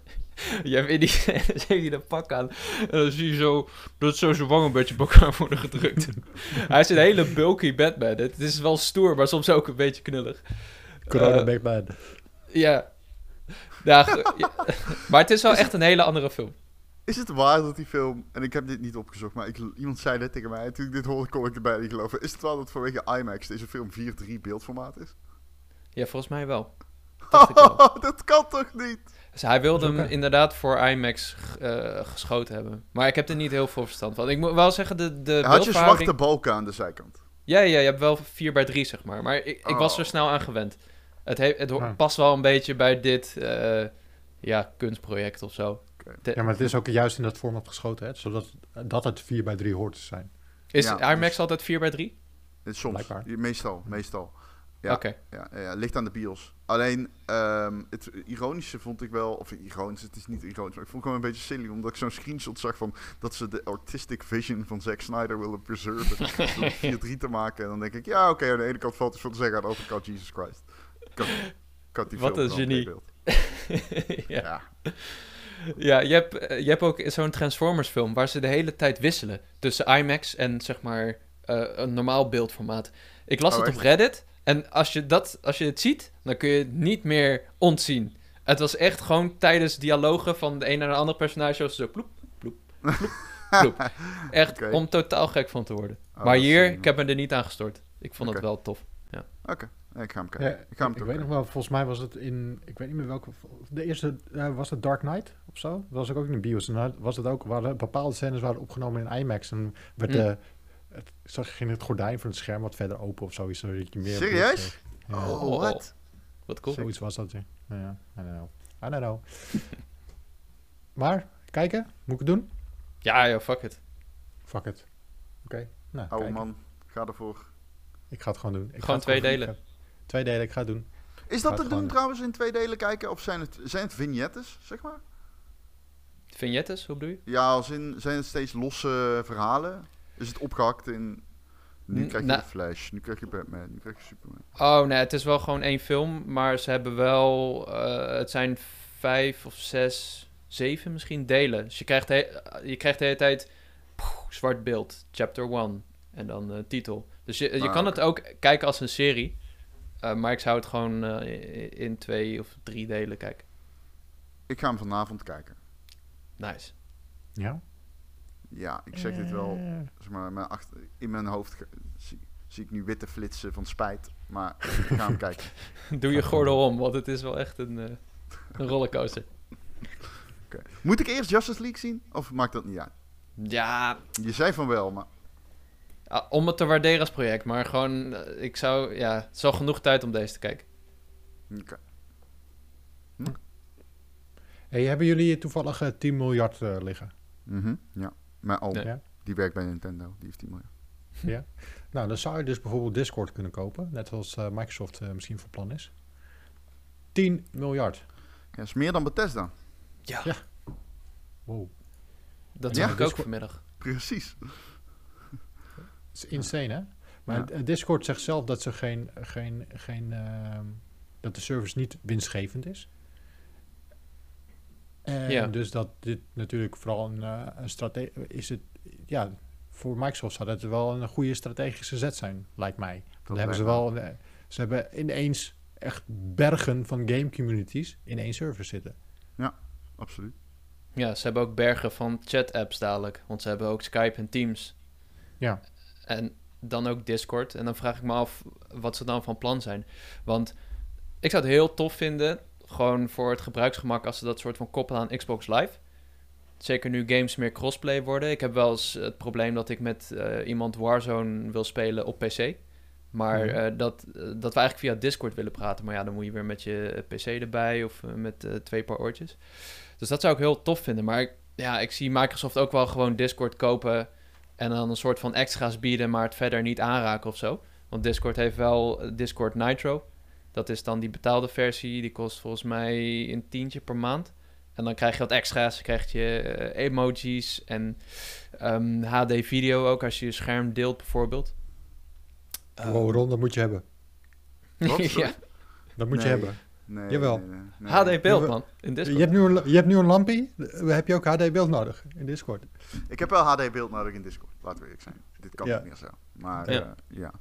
je hebt in die heeft hij dat pak aan. En dan zie je zo dat zo zijn wang een beetje elkaar worden gedrukt. hij is een hele bulky Batman. Het is wel stoer, maar soms ook een beetje knullig. Corona Uh, Batman. Ja. Maar het is wel echt een hele andere film. Is het waar dat die film, en ik heb dit niet opgezocht, maar ik, iemand zei net tegen mij, en toen ik dit hoorde kon ik erbij niet geloven. Is het waar dat vanwege IMAX deze film 4-3 beeldformaat is? Ja, volgens mij wel. Wel. dat kan toch niet? Dus hij wilde Dat hem inderdaad voor IMAX eh, geschoten hebben. Maar ik heb er niet heel veel verstand van. Ik moet wel zeggen, de, de Had je zwarte balken aan de zijkant? Ja, ja, je hebt wel 4 bij 3 zeg maar. Maar ik, ik was er Oh. snel aan gewend. Het, he- het Ah. past wel een beetje bij dit eh, ja, kunstproject of zo. Ja, maar het is ook juist in dat format geschoten, hè? Zodat dat het 4 bij 3 hoort te zijn. Is Ja, IMAX dus- altijd 4 bij 3 Eh, Soms. Blijkbaar. Meestal, meestal. Ja. Oké. Ja, ja, ja, ligt aan de bios. Alleen, ehm, het ironische vond ik wel, of ironisch, het is niet ironisch, maar ik vond het gewoon een beetje silly, omdat ik zo'n screenshot zag van dat ze de artistic vision van Zack Snyder willen preserven. het 4-3 te maken. En dan denk ik, ja, oké, aan de ene kant valt er veel te zeggen, aan de andere kant, Jesus Christ. Die Wat een wel genie. Ja. Ja, je hebt, eh, je hebt ook zo'n Transformers film waar ze de hele tijd wisselen tussen IMAX en zeg maar eh, een normaal beeldformaat. Ik las Oh, het echt? op Reddit en als je, dat, als je het ziet, dan kun je het niet meer ontzien. Het was echt gewoon tijdens dialogen van de een naar de andere personage zo ploep, ploep, ploep, ploep. Echt Oké. om totaal gek van te worden. Oh, maar hier, ik heb me er niet aan gestort. Ik vond Oké. het wel tof. Oké, Nee, ik ga hem Ja, kijken. ik ga hem ik weet nog wel, volgens mij was het in, ik weet niet meer welke, de eerste, eh, was het Dark Knight of zo? Dat was ik ook in de bios. En was het ook, waren bepaalde scènes waren opgenomen in IMAX. En werd Hm. de, het, zag, ging het gordijn van het scherm wat verder open of zoiets. Zodat je meer Serieus? Ja, Oh, Oh, wat? Wat cool. Zoiets was dat, ja. ja. I don't know. I don't know. maar, kijken? Moet ik het doen? Ja, ja, fuck it. Fuck it. Oké, nou, Oude kijken. man, ga ervoor. Ik ga het gewoon doen. Ik ga Gewoon twee delen. Twee delen, ik ga het doen. Is dat te doen trouwens in twee delen kijken? Of zijn het, zijn het vignettes, zeg maar? Vignettes, hoe bedoel je? Ja, als in, zijn het steeds losse verhalen? Is het opgehakt in... Nu krijg je nou- de Flash, nu krijg je Batman, nu krijg je Superman. Oh nee, het is wel gewoon één film, maar ze hebben wel, eh, het zijn vijf of zes, zeven misschien delen. Dus je krijgt je krijgt de hele tijd poeh, zwart beeld, chapter one en dan eh, titel. Dus je, je Ah, kan het ook kijken als een serie, eh, maar ik zou het gewoon eh, in twee of drie delen kijken. Ik ga hem vanavond kijken. Nice. Ja? Ja, ik zeg dit wel, Eh, zeg maar, mijn achter, in mijn hoofd zie, zie ik nu witte flitsen van spijt. Maar ik ga hem kijken. Doe je gordel om, want het is wel echt een, eh, een rollercoaster. Oké. Moet ik eerst Justice League zien? Of maakt dat niet uit? Ja, Je zei van wel, maar... ah, om het te waarderen als project, maar gewoon, eh, ik zou, ja, het is al genoeg tijd om deze te kijken. Oké. Hey, hebben jullie toevallig eh, 10 miljard eh, liggen? Mhm, Ja, oom, Nee. Ja? die werkt bij Nintendo, die heeft 10 miljoen. Ja. Nou, dan zou je dus bijvoorbeeld Discord kunnen kopen. Net zoals eh, Microsoft eh, misschien van plan is. 10 miljard. Ja, dat is meer dan Bethesda. Ja, Ja. Wow. dat Ja, zag ik ook Discord- vanmiddag. Precies. Is insane, hè? Maar Ja. Discord zegt zelf dat ze geen, geen, geen ehm, dat de service niet winstgevend is. En Ja. dus dat dit natuurlijk vooral een, eh, een strategie is het ja voor Microsoft zou dat wel een goede strategische zet zijn, lijkt mij. Dan hebben ze wel, ze hebben ineens echt bergen van game communities in één server zitten. Absoluut. Ja, ze hebben ook bergen van chat-apps dadelijk. Want ze hebben ook Skype en Teams. Ja. En dan ook Discord. En dan vraag ik me af wat ze dan van plan zijn. Want ik zou het heel tof vinden, gewoon voor het gebruiksgemak, als ze dat soort van koppelen aan Xbox Live. Zeker nu games meer crossplay worden. Ik heb wel eens het probleem dat ik met eh, iemand Warzone wil spelen op PC. Maar Mhm. eh, dat, eh, dat we eigenlijk via Discord willen praten. Maar ja, dan moet je weer met je PC erbij of met twee paar oortjes. Dus dat zou ik heel tof vinden. Maar ja, ik zie Microsoft ook wel gewoon Discord kopen en dan een soort van extra's bieden, maar het verder niet aanraken of zo. Want Discord heeft wel eh, Discord Nitro. Dat is dan die betaalde versie. Die kost volgens mij een tientje per maand. En dan krijg je wat extra's. Dan krijg je eh, emojis en ehm, HD-video ook als je je scherm deelt bijvoorbeeld. Ehm, Wow, Ron, dat moet je hebben. Wat? Ja, Dat moet je hebben. Nee, Jawel. nee, nee, nee. HD-beeld man, in Je Discord. hebt, nu een, je hebt nu een lampie. eh, Heb je ook HD-beeld nodig in Discord? Ik heb wel HD-beeld nodig in Discord, laten we eerlijk zijn. Dit kan Ja. niet meer zo. Maar Ja. ja. ja.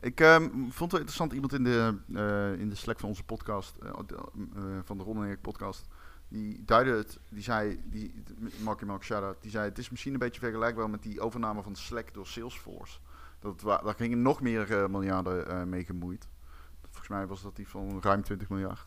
Ik ehm, vond het wel interessant, iemand in de, eh, in de Slack van onze podcast, eh, eh, van de Ron en Erik podcast, die duidde het, die zei, die, Marky Mark shout-out, die zei, het is misschien een beetje vergelijkbaar met die overname van Slack door Salesforce. Dat, daar gingen nog meer eh, miljarden eh, mee gemoeid. Volgens mij was dat die van ruim 20 miljard.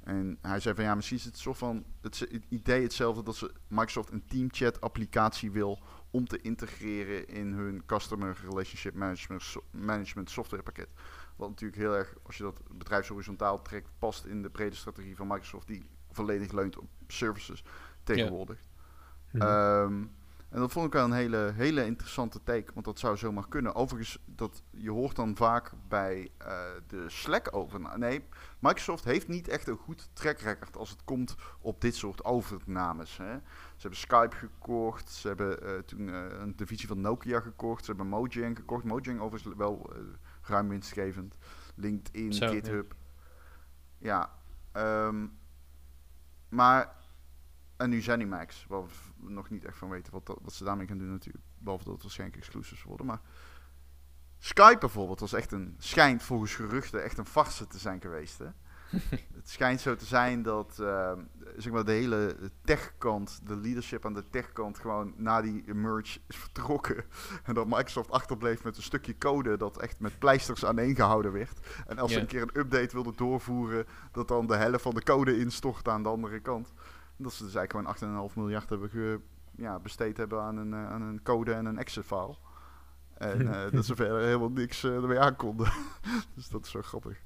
En hij zei van ja, misschien is het soort van het, idee hetzelfde dat ze Microsoft een teamchat applicatie wil om te integreren in hun customer relationship management, so- management software pakket. Wat natuurlijk heel erg, als je dat bedrijfshorizontaal trekt, past in de brede strategie van Microsoft die volledig leunt op services tegenwoordig. Mhm. Ehm, en dat vond ik wel een hele, hele interessante take, want dat zou zomaar kunnen. Overigens, dat, je hoort dan vaak bij eh, de Slack over. Nee, Microsoft heeft niet echt een goed track record als het komt op dit soort overnames. Hè. Ze hebben Skype gekocht, ze hebben eh, toen eh, een divisie van Nokia gekocht, ze hebben Mojang gekocht. Mojang overigens wel ruim winstgevend. LinkedIn, Zo. GitHub. Ja, ehm, maar en nu Zenimax, v- nog niet echt van weten wat, dat, wat ze daarmee gaan doen natuurlijk. Behalve dat het waarschijnlijk exclusives worden. Maar Skype bijvoorbeeld was echt een, schijnt volgens geruchten echt een farce te zijn geweest. Hè? het schijnt zo te zijn dat eh, zeg maar de hele techkant, de leadership aan de techkant gewoon na die merge is vertrokken. En dat Microsoft achterbleef met een stukje code dat echt met pleisters aaneen gehouden werd. En als ze een keer een update wilden doorvoeren, dat dan de helft van de code instort aan de andere kant. Dat ze dus eigenlijk gewoon 8,5 miljard hebben ge, ja, besteed hebben aan een, eh, aan een code en een exit-file. En eh, dat ze verder helemaal niks eh, ermee aankonden. dus dat is zo grappig.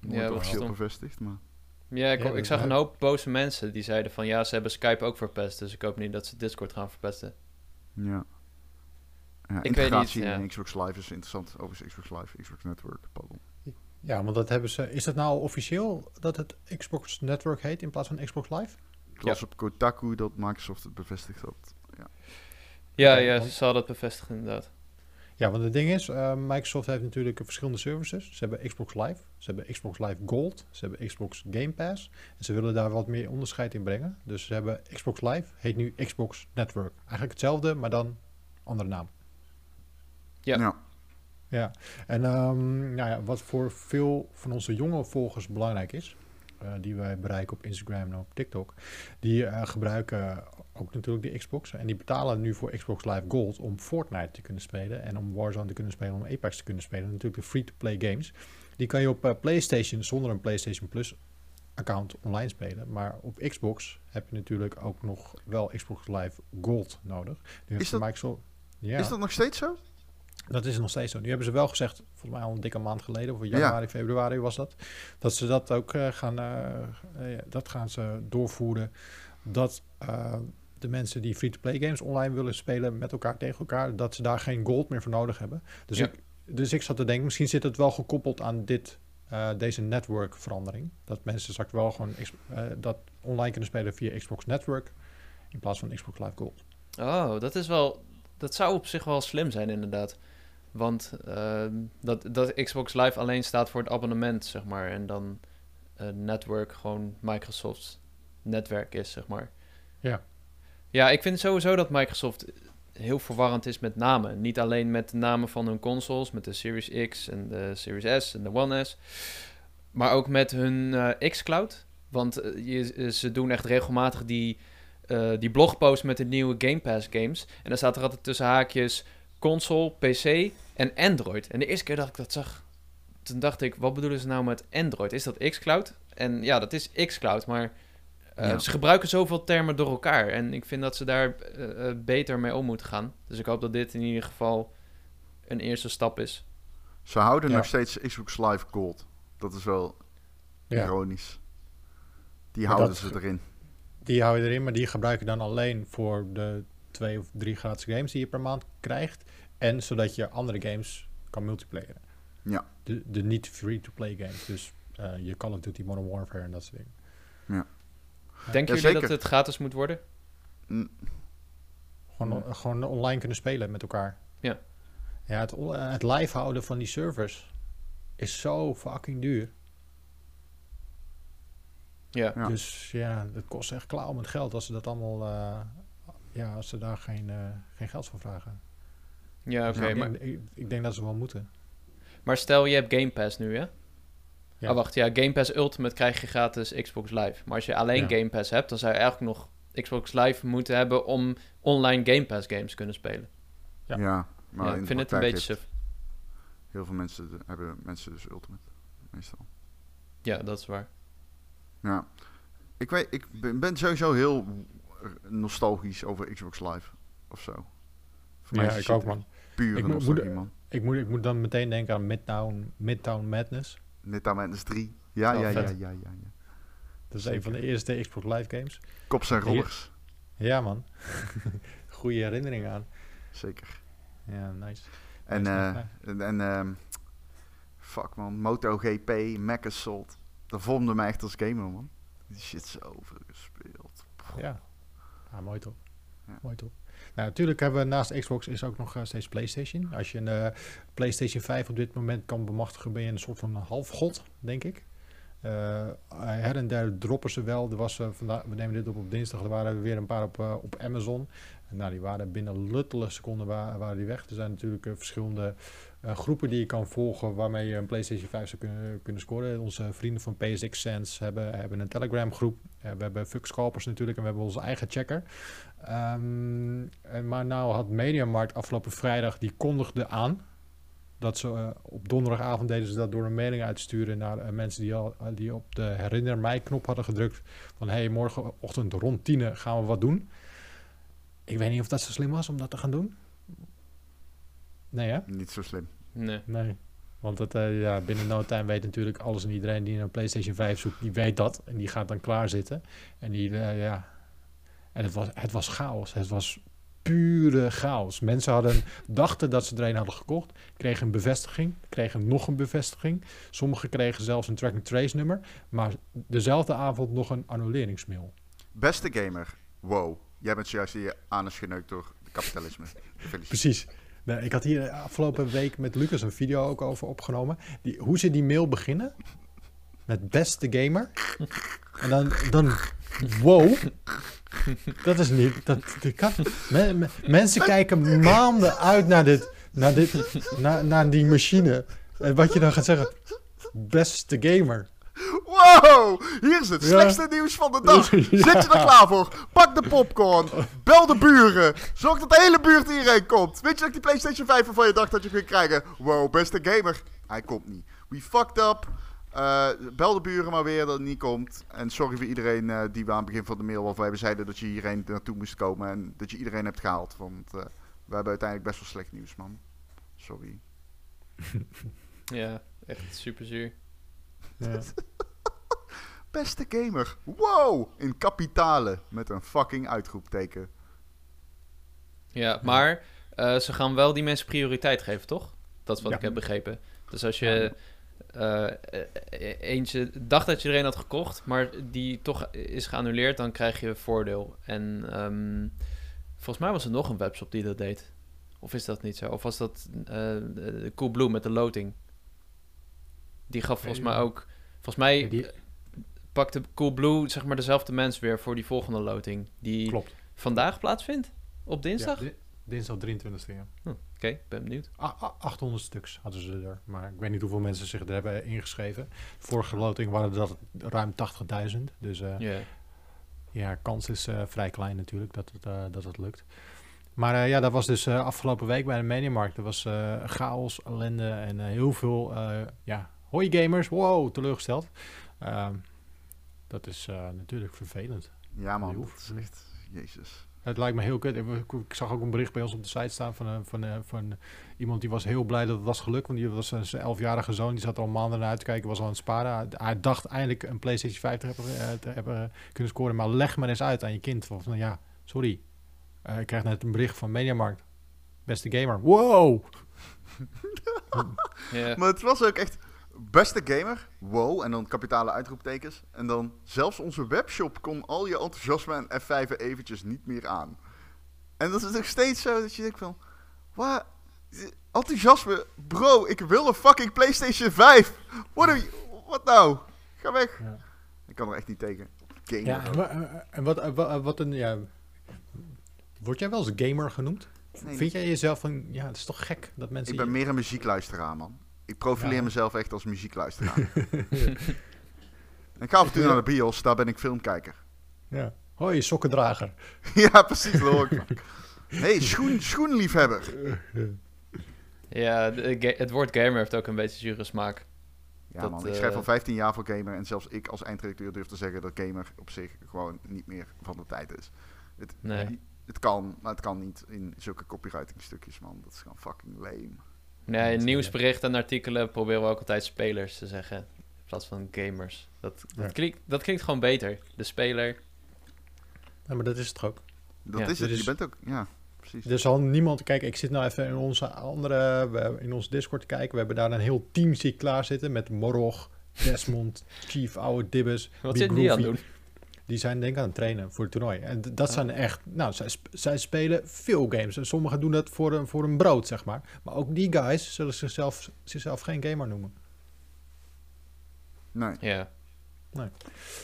Nooit Ja, officieel stom. bevestigd, maar... Ja, ik, Ja, ik zag een hoop boze mensen die zeiden van ja, ze hebben Skype ook verpest, dus ik hoop niet dat ze Discord gaan verpesten. Ja. ja niet, integratie ja. in Xbox Live is interessant. Overigens Xbox Live, Xbox Network, pardon. Ja, want dat hebben ze. Is dat nou officieel dat het Xbox Network heet in plaats van Xbox Live? Ik las op Kotaku dat Microsoft het bevestigd had. Ja. Ja, ja, ze hadden het bevestigd inderdaad. Ja, want het ding is, eh, Microsoft heeft natuurlijk verschillende services. Ze hebben Xbox Live, ze hebben Xbox Live Gold, ze hebben Xbox Game Pass. En ze willen daar wat meer onderscheid in brengen. Dus ze hebben Xbox Live, heet nu Xbox Network. Eigenlijk hetzelfde, maar dan andere naam. Ja. ja. Ja, en ehm, nou ja, wat voor veel van onze jonge volgers belangrijk is, die wij bereiken op Instagram en op TikTok, die eh, gebruiken ook natuurlijk de Xbox. En die betalen nu voor Xbox Live Gold om Fortnite te kunnen spelen en om Warzone te kunnen spelen, om Apex te kunnen spelen. Natuurlijk de free-to-play games. Die kan je op eh, PlayStation zonder een PlayStation Plus account online spelen. Maar op Xbox heb je natuurlijk ook nog wel Xbox Live Gold nodig. Nu heeft dat- Microsoft, ja. Is dat nog steeds zo? Dat is nog steeds zo. Nu hebben ze wel gezegd, volgens mij al een dikke maand geleden, of Ja. januari, februari was dat, dat ze dat ook eh, gaan, eh, eh, dat gaan ze doorvoeren. Dat de mensen die free-to-play games online willen spelen met elkaar tegen elkaar, dat ze daar geen gold meer voor nodig hebben. Dus, Ja. ik, dus ik zat te denken, misschien zit het wel gekoppeld aan dit, deze network-verandering. Dat mensen straks wel gewoon dat online kunnen spelen via Xbox Network in plaats van Xbox Live Gold. Oh, dat is wel. Dat zou op zich wel slim zijn, inderdaad. Want eh, dat, dat Xbox Live alleen staat voor het abonnement, zeg maar. En dan uh, Network gewoon Microsoft's netwerk is, zeg maar. Ja. Ja, ik vind sowieso dat Microsoft heel verwarrend is met namen. Niet alleen met de namen van hun consoles, met de Series X en de Series S en de One S. Maar ook met hun uh, xCloud. Want je, ze doen echt regelmatig die, die blogpost met de nieuwe Game Pass games. En dan staat er altijd tussen haakjes console, PC en Android. En de eerste keer dat ik dat zag, toen dacht ik, wat bedoelen ze nou met Android? Is dat xCloud? En ja, dat is xCloud, maar uh, ze gebruiken zoveel termen door elkaar. En ik vind dat ze daar uh, beter mee om moeten gaan. Dus ik hoop dat dit in ieder geval een eerste stap is. Ze houden ja. nog steeds Xbox Live Gold. Dat is wel ja. ironisch. Die houden dat, ze erin. Die houden erin, maar die gebruiken dan alleen voor de twee of drie gratis games die je per maand krijgt. En zodat je andere games kan multiplayeren. Ja. De, de niet free-to-play games. Dus uh, je Call of Duty Modern Warfare en dat soort dingen. Ja. Denken Ja, jullie dat het gratis moet worden? Mm, Gewoon, gewoon online kunnen spelen met elkaar. Ja. Ja, het, on- het live houden van die servers is zo fucking duur. Ja. Ja. Dus ja, het kost echt klauw met geld als ze dat allemaal... eh, ja, als ze daar geen, eh, geen geld voor vragen. Ja, oké. Ik, maar, denk, ik, ik denk dat ze wel moeten. maar stel, je hebt Game Pass nu, hè? Ja. Oh, wacht. Ja, Game Pass Ultimate krijg je gratis Xbox Live. Maar als je alleen Ja. Game Pass hebt, dan zou je eigenlijk nog Xbox Live moeten hebben om online Game Pass games te kunnen spelen. Ja. ja. maar ja, ik vind het een beetje suf. Heel veel mensen de- hebben mensen dus Ultimate. Meestal. Ja, dat is waar. Ja. Ik, weet, ik ben sowieso heel nostalgisch over Xbox Live. Of zo. Voor mij Ja, ik ook, man. Pure Ik moet- nostalgie, moet- man. Ik moet, ik moet dan meteen denken aan Midtown, Midtown Madness. Aan Madness 3. Ja, ja, ja, ja, ja, ja. Dat is Zeker. een van de eerste Xbox Live games. Kops en rollers. Ja, man. Goede herinnering aan. Zeker. Ja, nice. En, Nice, eh en, en ehm, fuck man, MotoGP, Mac Assault. Dat vormde mij echt als gamer, man. Die shit zoveel gespeeld. Ja. ja, mooi toch? Ja. Mooi toch? Nou, natuurlijk hebben we naast Xbox is ook nog eh, steeds PlayStation. Als je een eh, PlayStation 5 op dit moment kan bemachtigen, ben je een soort van halfgod, denk ik. Eh, her en der droppen ze wel. Er was, vandaag, we nemen dit op op dinsdag, er waren er weer een paar op, op Amazon. Nou, die waren binnen luttele seconden wa- waren die weg. Er zijn natuurlijk verschillende groepen die je kan volgen waarmee je een PlayStation 5 zou kunnen, kunnen scoren. Onze vrienden van PSX Sense hebben, hebben een Telegram groep. We hebben Fuck Scalpers natuurlijk en we hebben onze eigen checker. Ehm, en maar nou had Mediamarkt afgelopen vrijdag, die kondigde aan dat ze eh, op donderdagavond deden ze dat door een mailing uit te sturen naar eh, mensen die, al, eh, die op de herinner mij knop hadden gedrukt. Van hey, morgenochtend rond 10 gaan we wat doen. Ik weet niet of dat zo slim was om dat te gaan doen. Nee hè? Niet zo slim. Nee. Nee. Want het, eh, ja, binnen no time weet natuurlijk alles en iedereen die een PlayStation 5 zoekt, die weet dat. En die gaat dan klaar zitten. En die, ja. En het was, het was chaos. Het was pure chaos. Mensen hadden, dachten dat ze er een hadden gekocht, kregen een bevestiging, kregen nog een bevestiging. Sommigen kregen zelfs een track and trace nummer, maar dezelfde avond nog een annuleringsmail. Beste gamer, wow. Jij bent zojuist hier aan geneukt door het kapitalisme. Precies. Nee, ik had hier afgelopen week met Lucas een video ook over opgenomen. Die, hoe ze die mail beginnen. Met beste gamer. En dan, dan wow. Dat is niet. Dat, dat kan, me- me- mensen kijken maanden uit naar, dit, naar, dit, naar, naar die machine. En wat je dan gaat zeggen. Beste gamer. Wow, hier is het Ja. slechtste nieuws van de dag. Ja. Zit je er klaar voor? Pak de popcorn. Bel de buren. Zorg dat de hele buurt hierheen komt. Weet je dat ik die PlayStation 5 waarvan je dacht dat je ging krijgen? Wow, beste gamer. Hij komt niet. We fucked up. Eh, bel de buren maar weer dat het niet komt. En sorry voor iedereen eh, die we aan het begin van de mail of wij zeiden dat je hierheen naartoe moest komen. En dat je iedereen hebt gehaald. Want eh, we hebben uiteindelijk best wel slecht nieuws, man. Sorry. Ja, echt super zuur. Ja. Beste gamer. Wow, in kapitalen. Met een fucking uitroepteken. Ja, maar eh, ze gaan wel die mensen prioriteit geven, toch? Dat is wat Ja. ik heb begrepen. Dus als je eh, eh, eentje dacht dat je er een had gekocht, maar die toch is geannuleerd, dan krijg je voordeel. En ehm, volgens mij was er nog een webshop die dat deed. Of is dat niet zo? Of was dat eh eh, Coolblue met de loting? Die gaf volgens mij ook... Volgens mij die, pakte Coolblue zeg maar dezelfde mens weer voor die volgende loting. Die klopt. vandaag plaatsvindt? Op dinsdag? Ja, dinsdag 23 ja. Oké, ben benieuwd. A- a- 800 stuks hadden ze er. Maar ik weet niet hoeveel mensen zich er hebben ingeschreven. Vorige loting waren dat ruim 80.000. Dus eh, Ja. ja, kans is eh, vrij klein natuurlijk dat het, eh, dat het lukt. Maar eh, ja, dat was dus eh, afgelopen week bij de Mediamarkt. Er was eh, chaos, ellende en eh, heel veel... eh, ja, hoi gamers, wow, teleurgesteld. Ehm, dat is eh, natuurlijk vervelend. Ja man, dat is echt... Jezus. Het lijkt me heel kut. Ik, ik zag ook een bericht bij ons op de site staan van, een- van, eh, van iemand die was heel blij dat het was gelukt. Want die was eh, zijn elfjarige zoon, die zat er al maanden naar uit te kijken, was al aan het sparen. Hij, hij dacht eindelijk een PlayStation 5 te hebben, eh, te hebben kunnen scoren. Maar leg maar eens uit aan je kind. Van, van, ja, sorry. Eh, ik krijg net een bericht van Mediamarkt. Beste gamer. Wow! Ja. Maar het was ook echt... Beste gamer, wow, en dan kapitale uitroeptekens. En dan zelfs onze webshop kon al je enthousiasme en F5 eventjes niet meer aan. En dat is nog steeds zo dat je denkt van... Wat? Enthousiasme? Bro, ik wil een fucking PlayStation 5! Wat, wat nou? Ga weg! Ja. Ik kan er echt niet tegen. Gamer. Ja, en wa- eh, en wat, eh, wa- wat een... Ja, word jij wel eens gamer genoemd? Nee, Vind jij jezelf van... Ja, het is toch gek dat mensen... ik ben meer een muziekluisteraar, man. Ik profileer Ja. mezelf echt als muziekluisteraar. ik ga af en toe naar de bios, daar ben ik filmkijker. Ja. Hoi, sokkendrager. ja, precies, hoor hey, schoen, schoenliefhebber. Ja, de ga- het woord gamer heeft ook een beetje zure smaak. Ja, Dat, man. Ik eh, schrijf al 15 jaar voor gamer. En zelfs ik als eindredacteur durf te zeggen dat gamer op zich gewoon niet meer van de tijd is. Het, Nee. het kan, maar het kan niet in zulke copywriting stukjes, man. Dat is gewoon fucking lame. Nee, nieuwsberichten en artikelen proberen we ook altijd spelers te zeggen. In plaats van gamers. Dat, dat, Ja. klinkt, dat klinkt gewoon beter. De speler. Ja, maar dat is het toch ook. Dat Ja, is het. dit Je bent ook, ja, precies. Er zal niemand... Kijk, ik zit nou even in onze andere... we- In ons Discord te kijken. We hebben daar een heel team zie ik klaar zitten. Met Morog, Desmond, Chief, Oude Dibbes. Wat Big zit die aan Groovy. doen? Die zijn denk ik aan het trainen voor het toernooi. En dat Ah. zijn echt... Nou, zij, zij spelen veel games. En sommigen doen dat voor een, voor een brood, zeg maar. Maar ook die guys zullen zichzelf, zichzelf geen gamer noemen. Nee. Ja.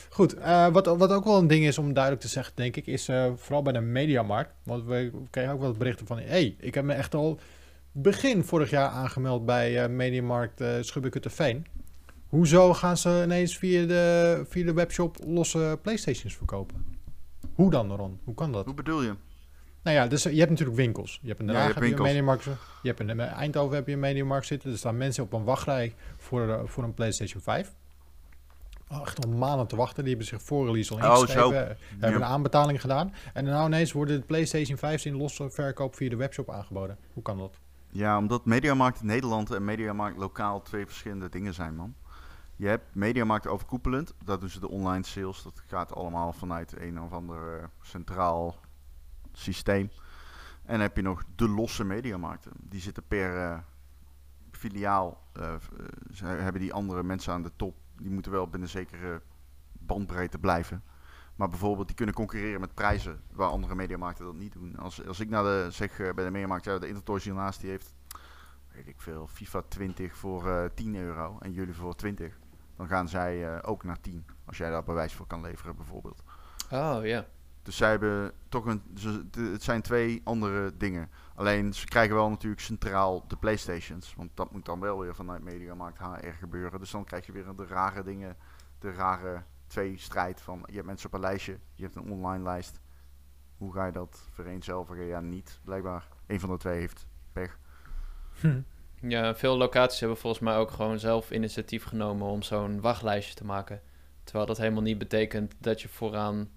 Goed, eh, wat, wat ook wel een ding is om duidelijk te zeggen, denk ik, is eh, vooral bij de mediamarkt. Want we kregen ook wel berichten van, hé, hey, ik heb me echt al begin vorig jaar aangemeld bij eh, Mediamarkt uh, Schubbekutteveen. Hoezo gaan ze ineens via de, via de webshop losse Playstations verkopen? Hoe dan, Ron? Hoe kan dat? Hoe bedoel je? Nou ja, dus eh, je hebt natuurlijk winkels. Je hebt in Den Ja, je heb een. Mediamarkt. Je hebt in eh, Eindhoven heb je een Mediamarkt zitten. Er staan mensen op een wachtrij voor, eh, voor een PlayStation 5. Oh, echt al maanden te wachten. Die hebben zich voor release al Oh, ingeschreven. zo. eh, Hebben Ja. een aanbetaling gedaan. En nou ineens worden de PlayStation 5's in losse verkoop via de webshop aangeboden. Hoe kan dat? Ja, omdat Mediamarkt Nederland en Mediamarkt lokaal twee verschillende dingen zijn, man. Je hebt Mediamarkt overkoepelend. Dat doen ze de online sales. Dat gaat allemaal vanuit een of ander eh, centraal systeem. En dan heb je nog de losse Mediamarkten. Die zitten per eh, filiaal. eh, ze hebben die andere mensen aan de top. Die moeten wel binnen zekere bandbreedte blijven. Maar bijvoorbeeld, die kunnen concurreren met prijzen waar andere mediamarkten dat niet doen. Als, als ik naar de, zeg bij de mediamarkt, ja, de Intertoys hiernaast, die heeft, weet ik veel, FIFA 20 voor eh 10 euro en jullie voor 20. Dan gaan zij eh, ook naar 10, als jij daar bewijs voor kan leveren bijvoorbeeld. Oh, ja. Dus zij hebben toch een, ze, het zijn twee andere dingen. Alleen ze krijgen wel natuurlijk centraal de Playstations. Want dat moet dan wel weer vanuit Mediamarkt HR gebeuren. Dus dan krijg je weer de rare dingen, de rare twee strijd van je hebt mensen op een lijstje, je hebt een online lijst. Hoe ga je dat vereenzelvigen? Ja, niet blijkbaar. Een van de twee heeft pech. Ja, veel locaties hebben volgens mij ook gewoon zelf initiatief genomen om zo'n wachtlijstje te maken. Terwijl dat helemaal niet betekent dat je vooraan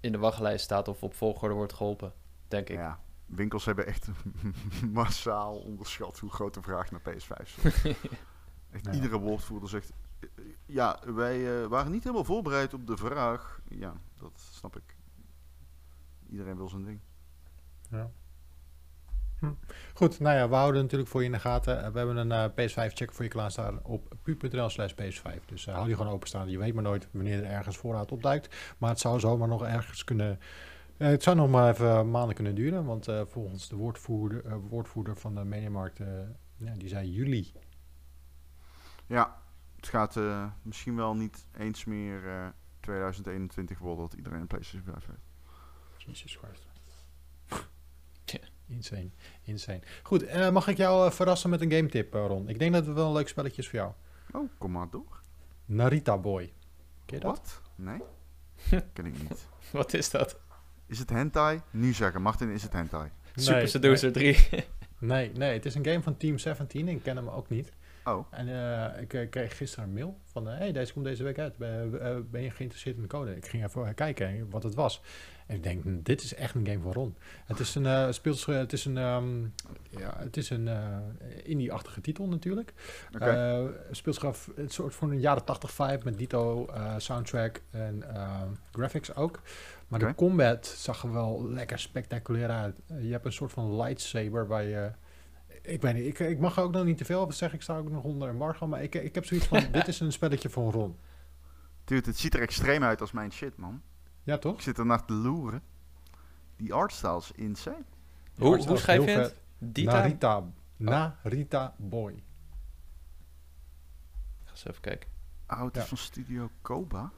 in de wachtlijst staat of op volgorde wordt geholpen, denk ik. Ja, winkels hebben echt massaal onderschat hoe groot de vraag naar PS5 is. Echt Ja. Iedere woordvoerder zegt... Ja, wij eh, waren niet helemaal voorbereid op de vraag. Ja, dat snap ik. Iedereen wil zijn ding. Ja. Hm. Goed, nou ja, we houden natuurlijk voor je in de gaten. Eh, We hebben een eh, PS5-check voor je klaarstaan op pu.nl slash PS5. Dus eh, hou die gewoon openstaan. Je weet maar nooit wanneer er ergens voorraad opduikt. Maar het zou zomaar nog ergens kunnen het zou nog maar even maanden kunnen duren, want volgens de woordvoerder, woordvoerder van de Mediamarkt, ja, die zei juli. Ja, het gaat misschien wel niet eens meer eh, 2021 worden dat iedereen een PlayStation 5 heeft. Jesus Christ. Tja. Insane, insane. Goed, eh, mag ik jou eh, verrassen met een game tip, eh, Ron? Ik denk dat het wel een leuk spelletje is voor jou. Oh, kom maar door. Narita Boy. Ken je dat? Wat? Nee? Ken ik niet. Wat is dat? Is het hentai? Nu zeggen, Martin, is het hentai? Super Nee, Seducer 3. Nee, nee, het is een game van Team 17. Ik ken hem ook niet. Oh, En eh, ik kreeg gisteren een mail van... Hé, hey, deze komt deze week uit. Ben, ben je geïnteresseerd in de code? Ik ging even kijken wat het was. En ik denk, hm, dit is echt een game voor Ron. Het is een, speels, het is een, ehm, ja, het is een eh, indie-achtige titel natuurlijk. oké. Eh, speelt zich het soort van een jaren 80 vibe met dito soundtrack en eh, graphics ook. Maar de combat zag er wel lekker spectaculair uit. Je hebt een soort van lightsaber waar je... Ik weet niet, ik, ik mag er ook nog niet te veel over zeggen. Ik sta ook nog onder embargo. Maar ik, ik heb zoiets van, dit is een spelletje van Ron. Dude, het ziet er extreem uit als mijn shit, man. Ja, Ik toch? zit er naar te loeren. Die artstyle is insane. Die Hoe, hoe schrijf je het? Dita? Narita. Narita Boy. Ga eens even kijken. Oh, het is Ja. van Studio Koba?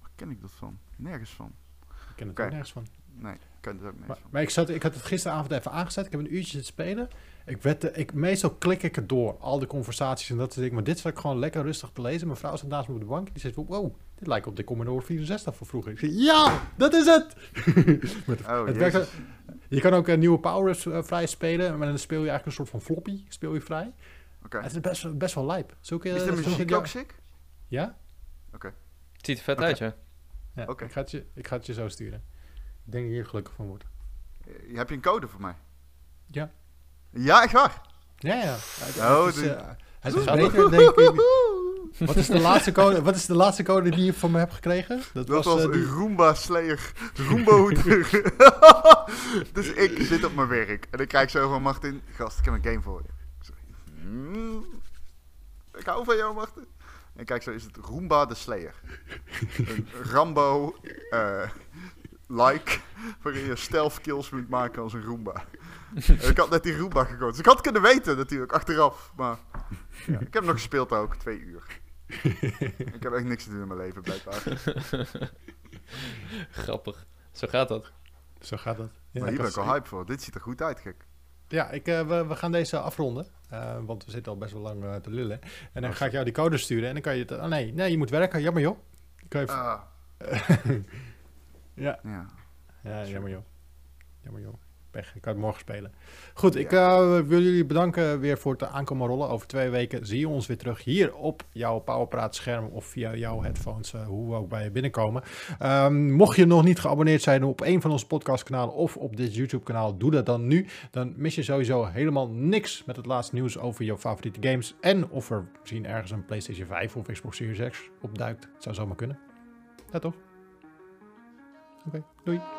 Waar ken ik dat van? Nergens van. Ik ken het ook nergens van. Nee, ik ken het ook nergens Maar, van. maar ik, zat, ik had het gisteravond even aangezet. Ik heb een uurtje zitten spelen. Ik werd, de- ik, meestal klik ik het door. Al de conversaties en dat soort dingen. Maar dit zat ik gewoon lekker rustig te lezen. Mijn vrouw zat naast me op de bank. Die zei, wow, dit lijkt op de Commodore 64 van vroeger. Ik zei, ja, dat is het! Met- Oh, het werkt, je kan ook een nieuwe power-ups eh, vrij spelen. Maar dan speel je eigenlijk een soort van floppy. Speel je vrij. Oké. Het is best, best wel lijp. Zulke, Is de muziek ja. ook sick? Ja? Het ziet er vet Oké. uit, ja. Ja, Oké. ik, ga het je, ik ga het je zo sturen. Ik denk dat je hier gelukkig van wordt. Eh, Heb je een code voor mij? Ja. Ja, echt waar? Ja, ja. Het, Oh, het is, eh, het is beter, denk ik. Wat is, de laatste code, wat is de laatste code die je van me hebt gekregen? Dat, Dat was eh, die- Roomba Slayer. Roomba hoeder. dus ik zit op mijn werk. En ik kijk zo van Martin. Gast, ik heb een game voor je. Ik, "Hmm, ik hou van jou, Martin. En ik kijk zo, is het Roomba de Slayer. een Rambo eh, like. Waarin je stealth kills moet maken als een Roomba. Ik had net die Roomba gekocht. Dus ik had kunnen weten natuurlijk, achteraf. Maar ja, ik heb hem nog gespeeld ook, twee uur. ik heb echt niks te doen in mijn leven, blijkbaar. Grappig. Zo gaat dat. Zo gaat. Ja, maar hier ben dat ik al hype voor. Dit ziet er goed uit, gek. Ja, ik, eh, we, we gaan deze afronden. eh, want we zitten al best wel lang eh, te lullen. En dan Oh, ga ik jou die code sturen. En dan kan je het... Oh nee, nee, je moet werken. Jammer joh. Dan kan je even- Ah, ja, ja. ja, jammer joh. Jammer joh. Pech, ik kan het morgen spelen. Goed, ik eh, wil jullie bedanken weer voor het aankomen rollen. Over twee weken zie je ons weer terug hier op jouw Powerpraat scherm of via jouw headphones, eh, hoe we ook bij je binnenkomen. Ehm, mocht je nog niet geabonneerd zijn op een van onze podcastkanalen of op dit YouTube kanaal, doe dat dan nu. Dan mis je sowieso helemaal niks met het laatste nieuws over jouw favoriete games. En of er misschien ergens een PlayStation 5 of Xbox Series X opduikt. Het zou zomaar kunnen. Ja toch? Oké, doei.